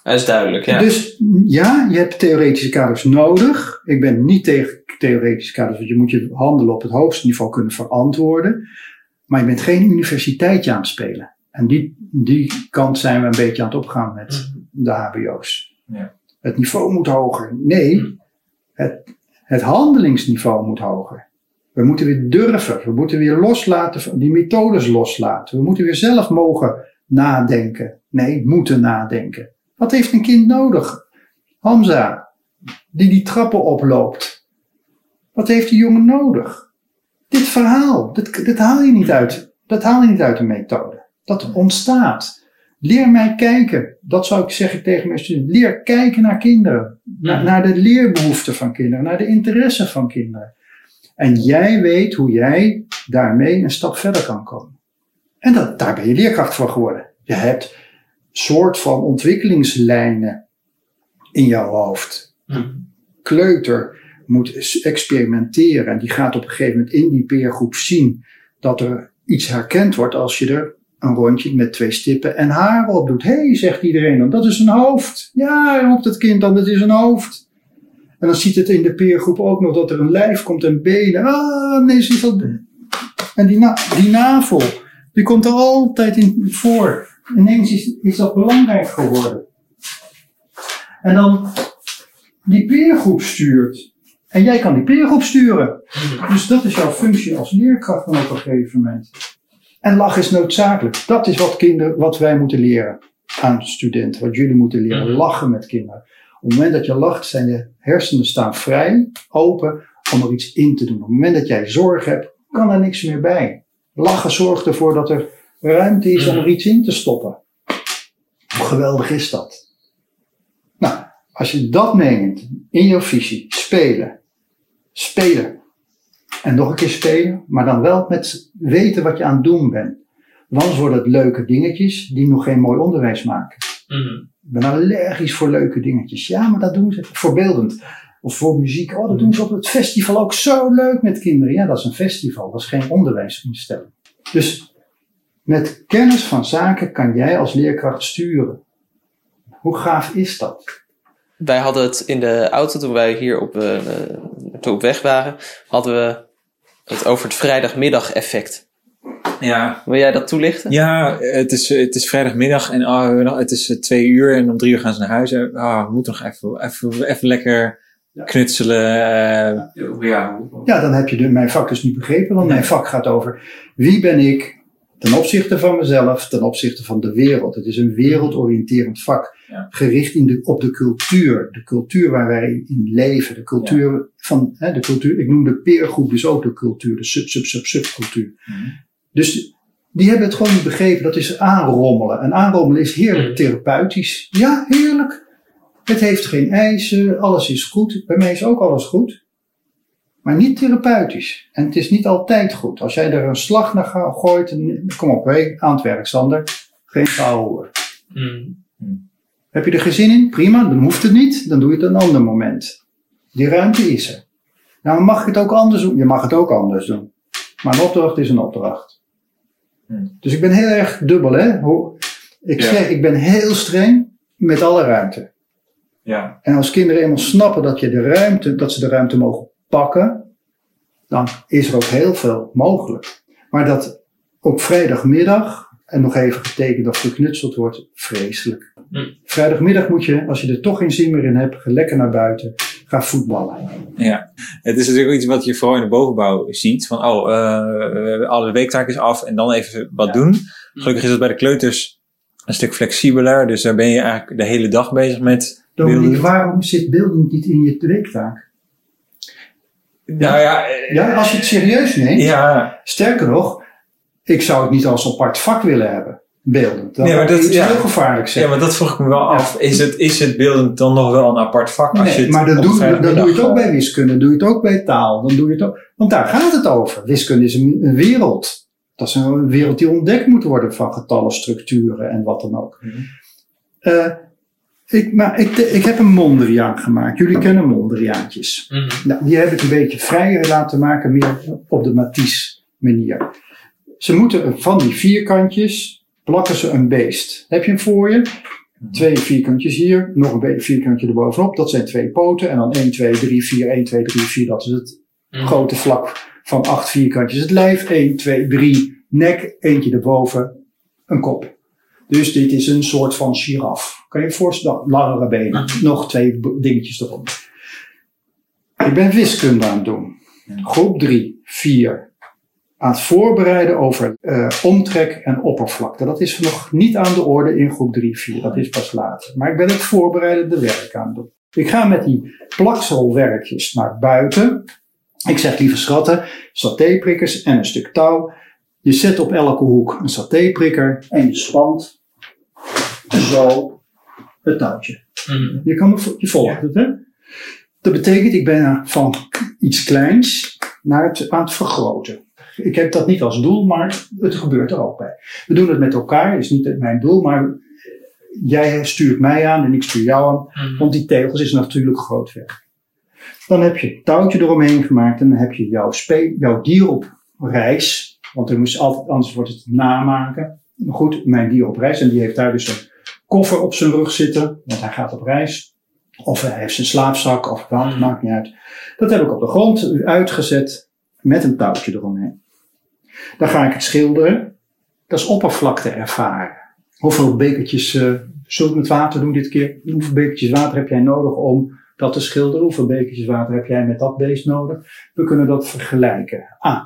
Dat is duidelijk, ja. Dus ja, je hebt theoretische kaders nodig. Ik ben niet tegen theoretische kaders, want je moet je handelen op het hoogste niveau kunnen verantwoorden. Maar je bent geen universiteitje aan het spelen. En die, die kant zijn we een beetje aan het opgaan met de HBO's. Ja. Het niveau moet hoger. Nee, het, het handelingsniveau moet hoger. We moeten weer durven. We moeten weer loslaten, die methodes loslaten. We moeten weer zelf mogen nadenken. Nee, moeten nadenken. Wat heeft een kind nodig? Hamza, die die trappen oploopt. Wat heeft die jongen nodig? Dit verhaal, dit, dit haal je niet uit. Dat haal je niet uit de methode. Dat ontstaat. Leer mij kijken. Dat zou ik zeggen tegen mijn studenten. Leer kijken naar kinderen. Naar, naar de leerbehoeften van kinderen. Naar de interesse van kinderen. En jij weet hoe jij daarmee een stap verder kan komen. En dat, daar ben je leerkracht voor geworden. Je hebt soort van ontwikkelingslijnen in jouw hoofd. Kleuter moet experimenteren. En die gaat op een gegeven moment in die peergroep zien dat er iets herkend wordt als je er een rondje met twee stippen en haren op doet. Hé, hey, zegt iedereen dan, dat is een hoofd. Ja, roept het kind dan, dat is een hoofd. En dan ziet het in de peergroep ook nog dat er een lijf komt en benen. Ah, nee, ziet dat. En die, na die navel, die komt er altijd in voor. Ineens is, is dat belangrijk geworden. En dan die peergroep stuurt. En jij kan die peergroep sturen. Dus dat is jouw functie als leerkracht dan op een gegeven moment. En lachen is noodzakelijk. Dat is wat, kinderen, wat wij moeten leren aan studenten. Wat jullie moeten leren. Mhm. Lachen met kinderen. Op het moment dat je lacht, zijn je hersenen staan vrij, open, om er iets in te doen. Op het moment dat jij zorg hebt, kan er niks meer bij. Lachen zorgt ervoor dat er ruimte is om er iets in te stoppen. Hoe geweldig is dat? Nou, als je dat meeneemt in jouw visie, spelen, spelen en nog een keer spelen, maar dan wel met weten wat je aan het doen bent. Want worden het leuke dingetjes die nog geen mooi onderwijs maken. Ik ben allergisch voor leuke dingetjes. Ja, maar dat doen ze voorbeeldend. Of voor muziek. Oh, dat doen ze op het festival ook zo leuk met kinderen. Ja, dat is een festival. Dat is geen onderwijsinstelling. Dus met kennis van zaken kan jij als leerkracht sturen. Hoe gaaf is dat? Wij hadden het in de auto toen wij hier op, toen op weg waren, hadden we het over het vrijdagmiddag-effect. Ja, Wil jij dat toelichten? ja het, is, het is vrijdagmiddag en oh, het is eh, twee uur en om drie uur gaan ze naar huis. En, ah, we moeten nog even, even, even lekker knutselen. eh, ja. Ja, dan heb je de, mijn vak dus niet begrepen. Want mijn vak gaat over wie ben ik ten opzichte van mezelf, ten opzichte van de wereld. Het is een wereldoriënterend vak. Ja. Gericht in de, op de cultuur. De cultuur waar wij in leven. De cultuur van, hè, de cultuur. Ik noem de peergroep dus ook de cultuur. De sub, sub, sub, subcultuur. Mhm. Dus die hebben het gewoon niet begrepen. Dat is aanrommelen. En aanrommelen is heerlijk Mhm. therapeutisch. Ja, heerlijk. Het heeft geen eisen. Alles is goed. Bij mij is ook alles goed. Maar niet therapeutisch. En het is niet altijd goed. Als jij er een slag naar gooit. Kom op, hé, aan het werk, Sander. Geen gehouden. Heb je er geen zin in? Prima, dan hoeft het niet. Dan doe je het een ander moment. Die ruimte is er. Nou, mag je het ook anders doen? Je mag het ook anders doen. Maar een opdracht is een opdracht. Hmm. Dus ik ben heel erg dubbel, hè? Hoe, ik Ja. zeg, ik ben heel streng met alle ruimte. Ja. En als kinderen eenmaal snappen dat, je de ruimte, dat ze de ruimte mogen pakken, dan is er ook heel veel mogelijk. Maar dat op vrijdagmiddag, en nog even getekend of geknutseld wordt, vreselijk. Hm. Vrijdagmiddag moet je, als je er toch geen zin meer in hebt, lekker naar buiten, ga voetballen. Ja, het is natuurlijk iets wat je vooral in de bovenbouw ziet. Van, oh, eh, alle weektaak is af en dan even wat Ja. doen. Gelukkig is het bij de kleuters een stuk flexibeler. Dus daar ben je eigenlijk de hele dag bezig met Dominique, waarom zit beeldend niet in je weektaak? Nou ja, Ja, als je het serieus neemt, ja, sterker nog, ik zou het niet als apart vak willen hebben, beeldend. Dat Nee, maar dat- ja. heel gevaarlijk zijn. ja, maar dat vroeg ik me wel af. Is het, is het beeldend dan nog wel een apart vak? Als je het maar dan doe, dan doe je het ook bij wiskunde, doe je het ook bij taal, dan doe je het ook, want daar gaat het over. Wiskunde is een, een wereld. Dat is een wereld die ontdekt moet worden van getallen, structuren en wat dan ook. Mhm. Eh, ik, maar ik, ik heb een Mondriaan gemaakt. Jullie kennen Mondriaantjes. Nou, die heb ik een beetje vrijer laten maken, meer op de Matisse manier. Ze moeten van die vierkantjes plakken ze een beest. Heb je hem voor je? Twee vierkantjes hier, nog een vierkantje erbovenop. Dat zijn twee poten. En dan 1, 2, 3, 4, 1, 2, 3, 4. Dat is het grote vlak van acht vierkantjes. Het lijf, 1, 2, 3, nek, eentje erboven, een kop. Dus dit is een soort van giraf. Kan je je voorstellen? Langere benen. Nog twee dingetjes eronder. Ik ben wiskunde aan het doen. Groep 3, 4. Aan het voorbereiden over eh, omtrek en oppervlakte. Dat is nog niet aan de orde in groep 3, 4. Dat is pas later. Maar ik ben het voorbereidende werk aan het doen. Ik ga met die plakselwerkjes naar buiten. Ik zeg, lieve schatten, satéprikkers en een stuk touw. Je zet op elke hoek een satéprikker en je spant zo het touwtje. Je, kan me, je volgt het, hè? Dat betekent, ik ben van iets kleins naar het, aan het vergroten. Ik heb dat niet als doel, maar het gebeurt er ook bij. We doen het met elkaar, is niet mijn doel, maar jij stuurt mij aan en ik stuur jou aan. Want die tegels is natuurlijk groot werk. Dan heb je het touwtje eromheen gemaakt en dan heb je jouw, jouw dier op reis. Want er moest altijd, anders wordt het namaken. Maar goed, mijn dier op reis en die heeft daar dus een koffer op zijn rug zitten, want hij gaat op reis. Of hij heeft zijn slaapzak, of wat, maakt niet uit. Dat heb ik op de grond uitgezet met een touwtje eromheen. Dan ga ik het schilderen. Dat is oppervlakte ervaren. Hoeveel bekertjes, ik met water doen dit keer? Hoeveel bekertjes water heb jij nodig om dat te schilderen. Hoeveel bekertjes water heb jij met dat beest nodig? We kunnen dat vergelijken. Ah,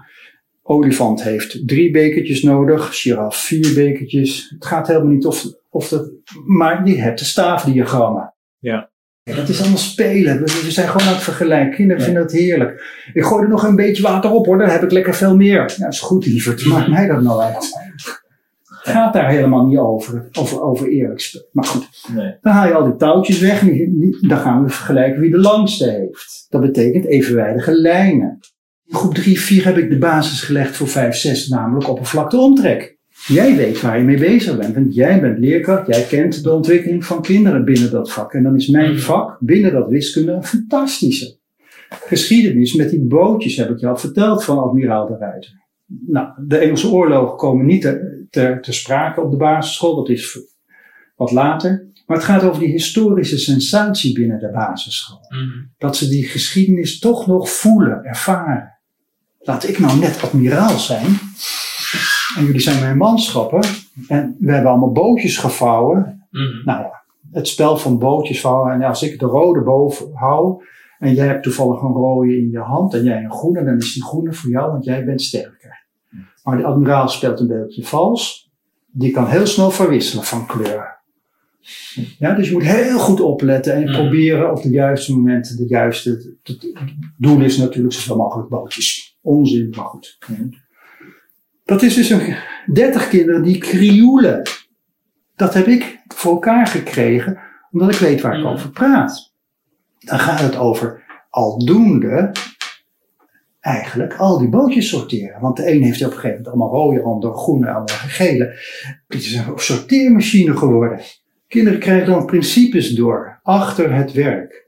olifant heeft drie bekertjes nodig, giraf vier bekertjes. Het gaat helemaal niet of, of dat, maar je hebt de staafdiagrammen. Ja. Ja, dat is allemaal spelen. We, we zijn gewoon aan het vergelijken. Kinderen vinden dat heerlijk. Ik gooi er nog een beetje water op hoor, dan heb ik lekker veel meer. Ja, is goed lieverd. Maakt mij dat nou uit? Het gaat daar helemaal niet over, over, over eerlijk spelen. Maar goed, Nee. dan haal je al die touwtjes weg en dan gaan we vergelijken wie de langste heeft. Dat betekent evenwijdige lijnen. In groep 3, 4 heb ik de basis gelegd voor 5, 6, namelijk oppervlakte omtrek. Jij weet waar je mee bezig bent, want jij bent leerkracht, jij kent de ontwikkeling van kinderen binnen dat vak. En dan is mijn vak binnen dat wiskunde een fantastische. Geschiedenis met die bootjes heb ik je al verteld van admiraal de Ruiter. Nou, de Engelse oorlogen komen niet ter, ter sprake op de basisschool, dat is wat later. Maar het gaat over die historische sensatie binnen de basisschool. Dat ze die geschiedenis toch nog voelen, ervaren. Laat ik nou net admiraal zijn. En jullie zijn mijn manschappen. En we hebben allemaal bootjes gevouwen. Nou ja, het spel van bootjes vouwen. En als ik de rode boven hou. En jij hebt toevallig een rode in je hand. En jij een groene. Dan is die groene voor jou, want jij bent sterker. Maar de admiraal speelt een beetje vals. Die kan heel snel verwisselen van kleur. Ja, dus je moet heel goed opletten en Mhm. proberen op de juiste momenten de juiste. Het doel is natuurlijk zoveel mogelijk bootjes. Onzin, maar goed. Dat is dus een 30 kinderen die krioelen. Dat heb ik voor elkaar gekregen, omdat ik weet waar ik over praat. Dan gaat het over aldoende eigenlijk al die bootjes sorteren. Want de een heeft op een gegeven moment allemaal rode, andere groene, andere gele. Het is een sorteermachine geworden. Kinderen krijgen dan principes door, achter het werk.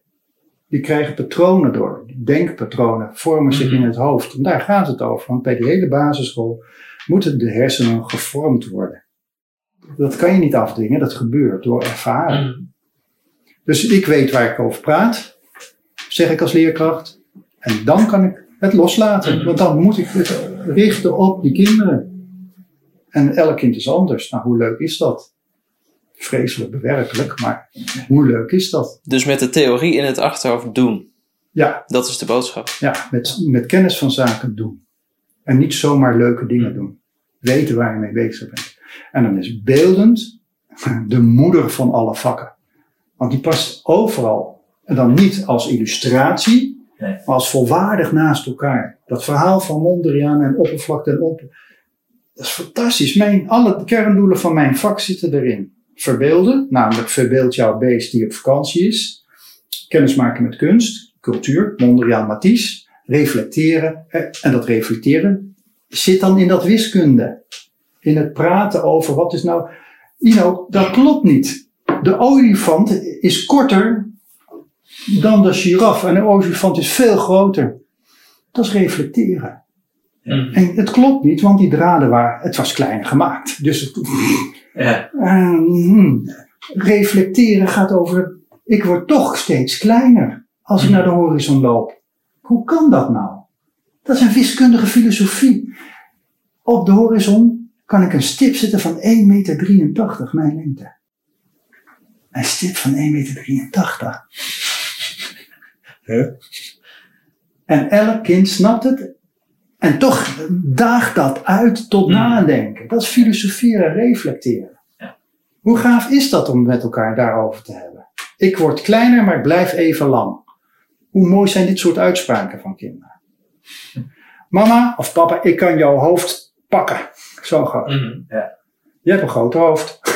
Die krijgen patronen door, denkpatronen vormen zich in het hoofd. En daar gaat het over, want bij de hele basisschool moeten de hersenen gevormd worden. Dat kan je niet afdwingen, dat gebeurt door ervaren. Dus ik weet waar ik over praat, zeg ik als leerkracht. En dan kan ik het loslaten, Mhm. want dan moet ik het richten op die kinderen. En elk kind is anders. Nou, hoe leuk is dat? Vreselijk bewerkelijk, maar hoe leuk is dat? Dus met de theorie in het achterhoofd doen. Ja, Dat is de boodschap. ja met, met kennis van zaken doen. En niet zomaar leuke dingen doen. Weten waar je mee bezig bent. En dan is beeldend de moeder van alle vakken. Want die past overal. En dan niet als illustratie, Nee. maar als volwaardig naast elkaar. Dat verhaal van Mondriaan en oppervlakte en op. Dat is fantastisch. Mijn, alle kerndoelen van mijn vak zitten erin. Verbeelden, namelijk verbeeld jouw beest die op vakantie is. Kennismaken met kunst, cultuur, Mondriaan, Matisse. Reflecteren. En dat reflecteren zit dan in dat wiskunde. In het praten over wat is nou. Ino, dat klopt niet. De olifant is korter dan de giraf. En de olifant is veel groter. Dat is reflecteren. En het klopt niet, want die draden waren, het was kleiner gemaakt. Dus het, Ja. eh, hmm. reflecteren gaat over, ik word toch steeds kleiner als ik naar de horizon loop. Hoe kan dat nou? Dat is een wiskundige filosofie. Op de horizon kan ik een stip zetten van 1,83 meter, mijn lengte. Een stip van 1,83 meter. Huh? En elk kind snapt het. En toch daagt dat uit tot nadenken. Dat is filosoferen, reflecteren. Ja. Hoe gaaf is dat om met elkaar daarover te hebben? Ik word kleiner, maar ik blijf even lang. Hoe mooi zijn dit soort uitspraken van kinderen? Mama of papa, ik kan jouw hoofd pakken. Zo groot. Je hebt een groot hoofd.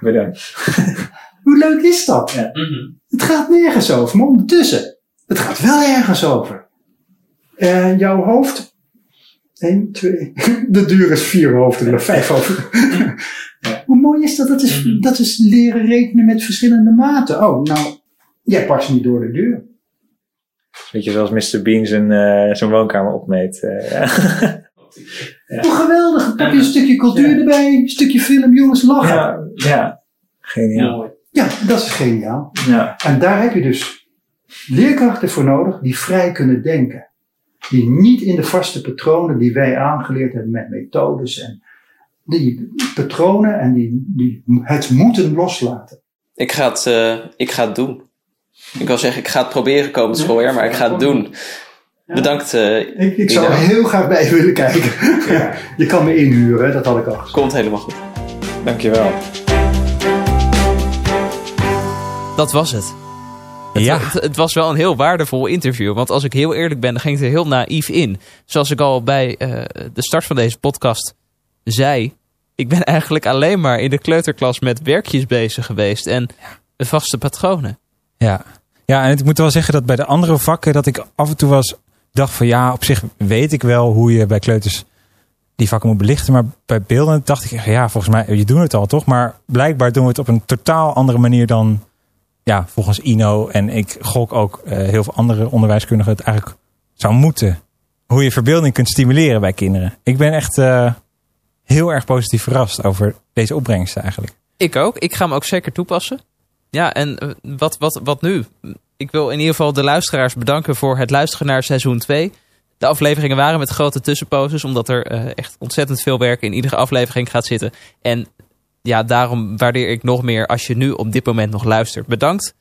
Bedankt. Hoe leuk is dat? Mhm. Het gaat nergens over, maar ondertussen. Het gaat wel ergens over. En jouw hoofd. 1, 2. De duur is vier hoofden, vijf hoofden. Hoe mooi is dat? Dat is, Mhm. dat is leren rekenen met verschillende maten. Oh, nou, jij past niet door de deur. Weet je, zoals Mr. Bean zijn, eh, zijn woonkamer opmeet. eh, ja. Hoe geweldig. Pak je een stukje cultuur Ja. erbij, een stukje film, jongens, lachen. Ja, ja, ja. Geniaal. Mooi. dat is geniaal. Ja. En daar heb je dus leerkrachten voor nodig die vrij kunnen denken. Die niet in de vaste patronen die wij aangeleerd hebben met methodes en die patronen en die, die het moeten loslaten. Ik ga het, eh, ik ga het doen. Ik wil zeggen, ik ga het proberen komend schooljaar, maar ik ga het doen. Bedankt. eh, Ik, ik zou heel graag bij willen kijken. Je kan me inhuren, dat had ik al gezegd. Komt helemaal goed. Dankjewel. Dat was het. Het, Ja. het, het was wel een heel waardevol interview. Want als ik heel eerlijk ben, dan ging ik er heel naïef in. Zoals ik al bij eh, de start van deze podcast zei. Ik ben eigenlijk alleen maar in de kleuterklas met werkjes bezig geweest. En vaste patronen. Ja. ja, en ik moet wel zeggen dat bij de andere vakken dat ik af en toe was dacht van ja, op zich weet ik wel hoe je bij kleuters die vakken moet belichten. Maar bij beelden dacht ik ja, volgens mij, je doet het al toch? Maar blijkbaar doen we het op een totaal andere manier dan ja, volgens Ino. En ik gok ook eh, heel veel andere onderwijskundigen het eigenlijk zou moeten. Hoe je verbeelding kunt stimuleren bij kinderen. Ik ben echt eh, heel erg positief verrast over deze opbrengsten eigenlijk. Ik ook. Ik ga hem ook zeker toepassen. Ja, en eh, wat, wat, wat nu? Ik wil in ieder geval de luisteraars bedanken voor het luisteren naar seizoen 2. De afleveringen waren met grote tussenposes, omdat er echt ontzettend veel werk in iedere aflevering gaat zitten. En ja, daarom waardeer ik nog meer als je nu op dit moment nog luistert. Bedankt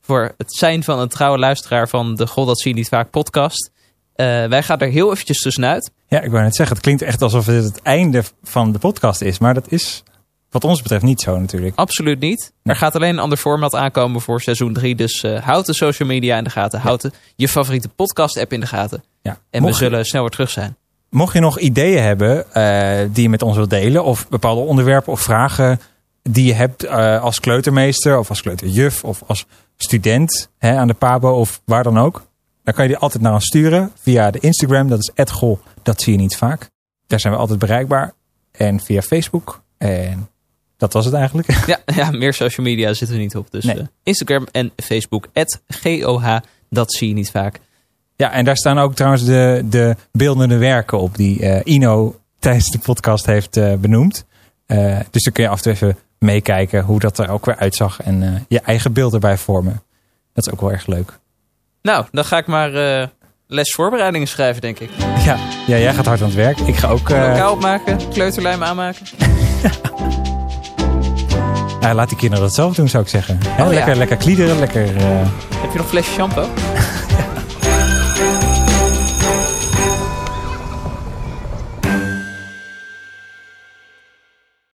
voor het zijn van een trouwe luisteraar van de God dat zie je niet vaak podcast. Eh, wij gaan er heel eventjes tussenuit. Ja, ik wou net zeggen, het klinkt echt alsof dit het einde van de podcast is. Maar dat is wat ons betreft niet zo natuurlijk. Absoluut niet. Er gaat alleen een ander format aankomen voor seizoen 3. Dus eh, houd de social media in de gaten. Houd de, je favoriete podcast app in de gaten. Ja. En mocht, we zullen snel weer terug zijn. Mocht je nog ideeën hebben eh, die je met ons wilt delen... of bepaalde onderwerpen of vragen die je hebt eh, als kleutermeester... of als kleuterjuf of als student hè, aan de PABO of waar dan ook... dan kan je die altijd naar ons sturen via de Instagram. Dat is @gol, dat zie je niet vaak. Daar zijn we altijd bereikbaar. En via Facebook. En dat was het eigenlijk. Ja, ja, meer social media zitten we niet op. Dus Nee. eh, Instagram en Facebook. GOH, dat zie je niet vaak. Ja, en daar staan ook trouwens de, de beeldende werken op die eh, Ino tijdens de podcast heeft eh, benoemd. Eh, dus dan kun je af en toe even meekijken hoe dat er ook weer uitzag en je eigen beeld erbij vormen. Dat is ook wel erg leuk. Nou, dan ga ik maar les voorbereidingen schrijven, denk ik. Ja, ja, jij gaat hard aan het werk. Ik ga ook. Lokaal opmaken, kleuterlijm aanmaken. ja, laat die kinderen dat zelf doen, zou ik zeggen. Oh, lekker, lekker kliederen, lekker. Heb je nog een flesje shampoo?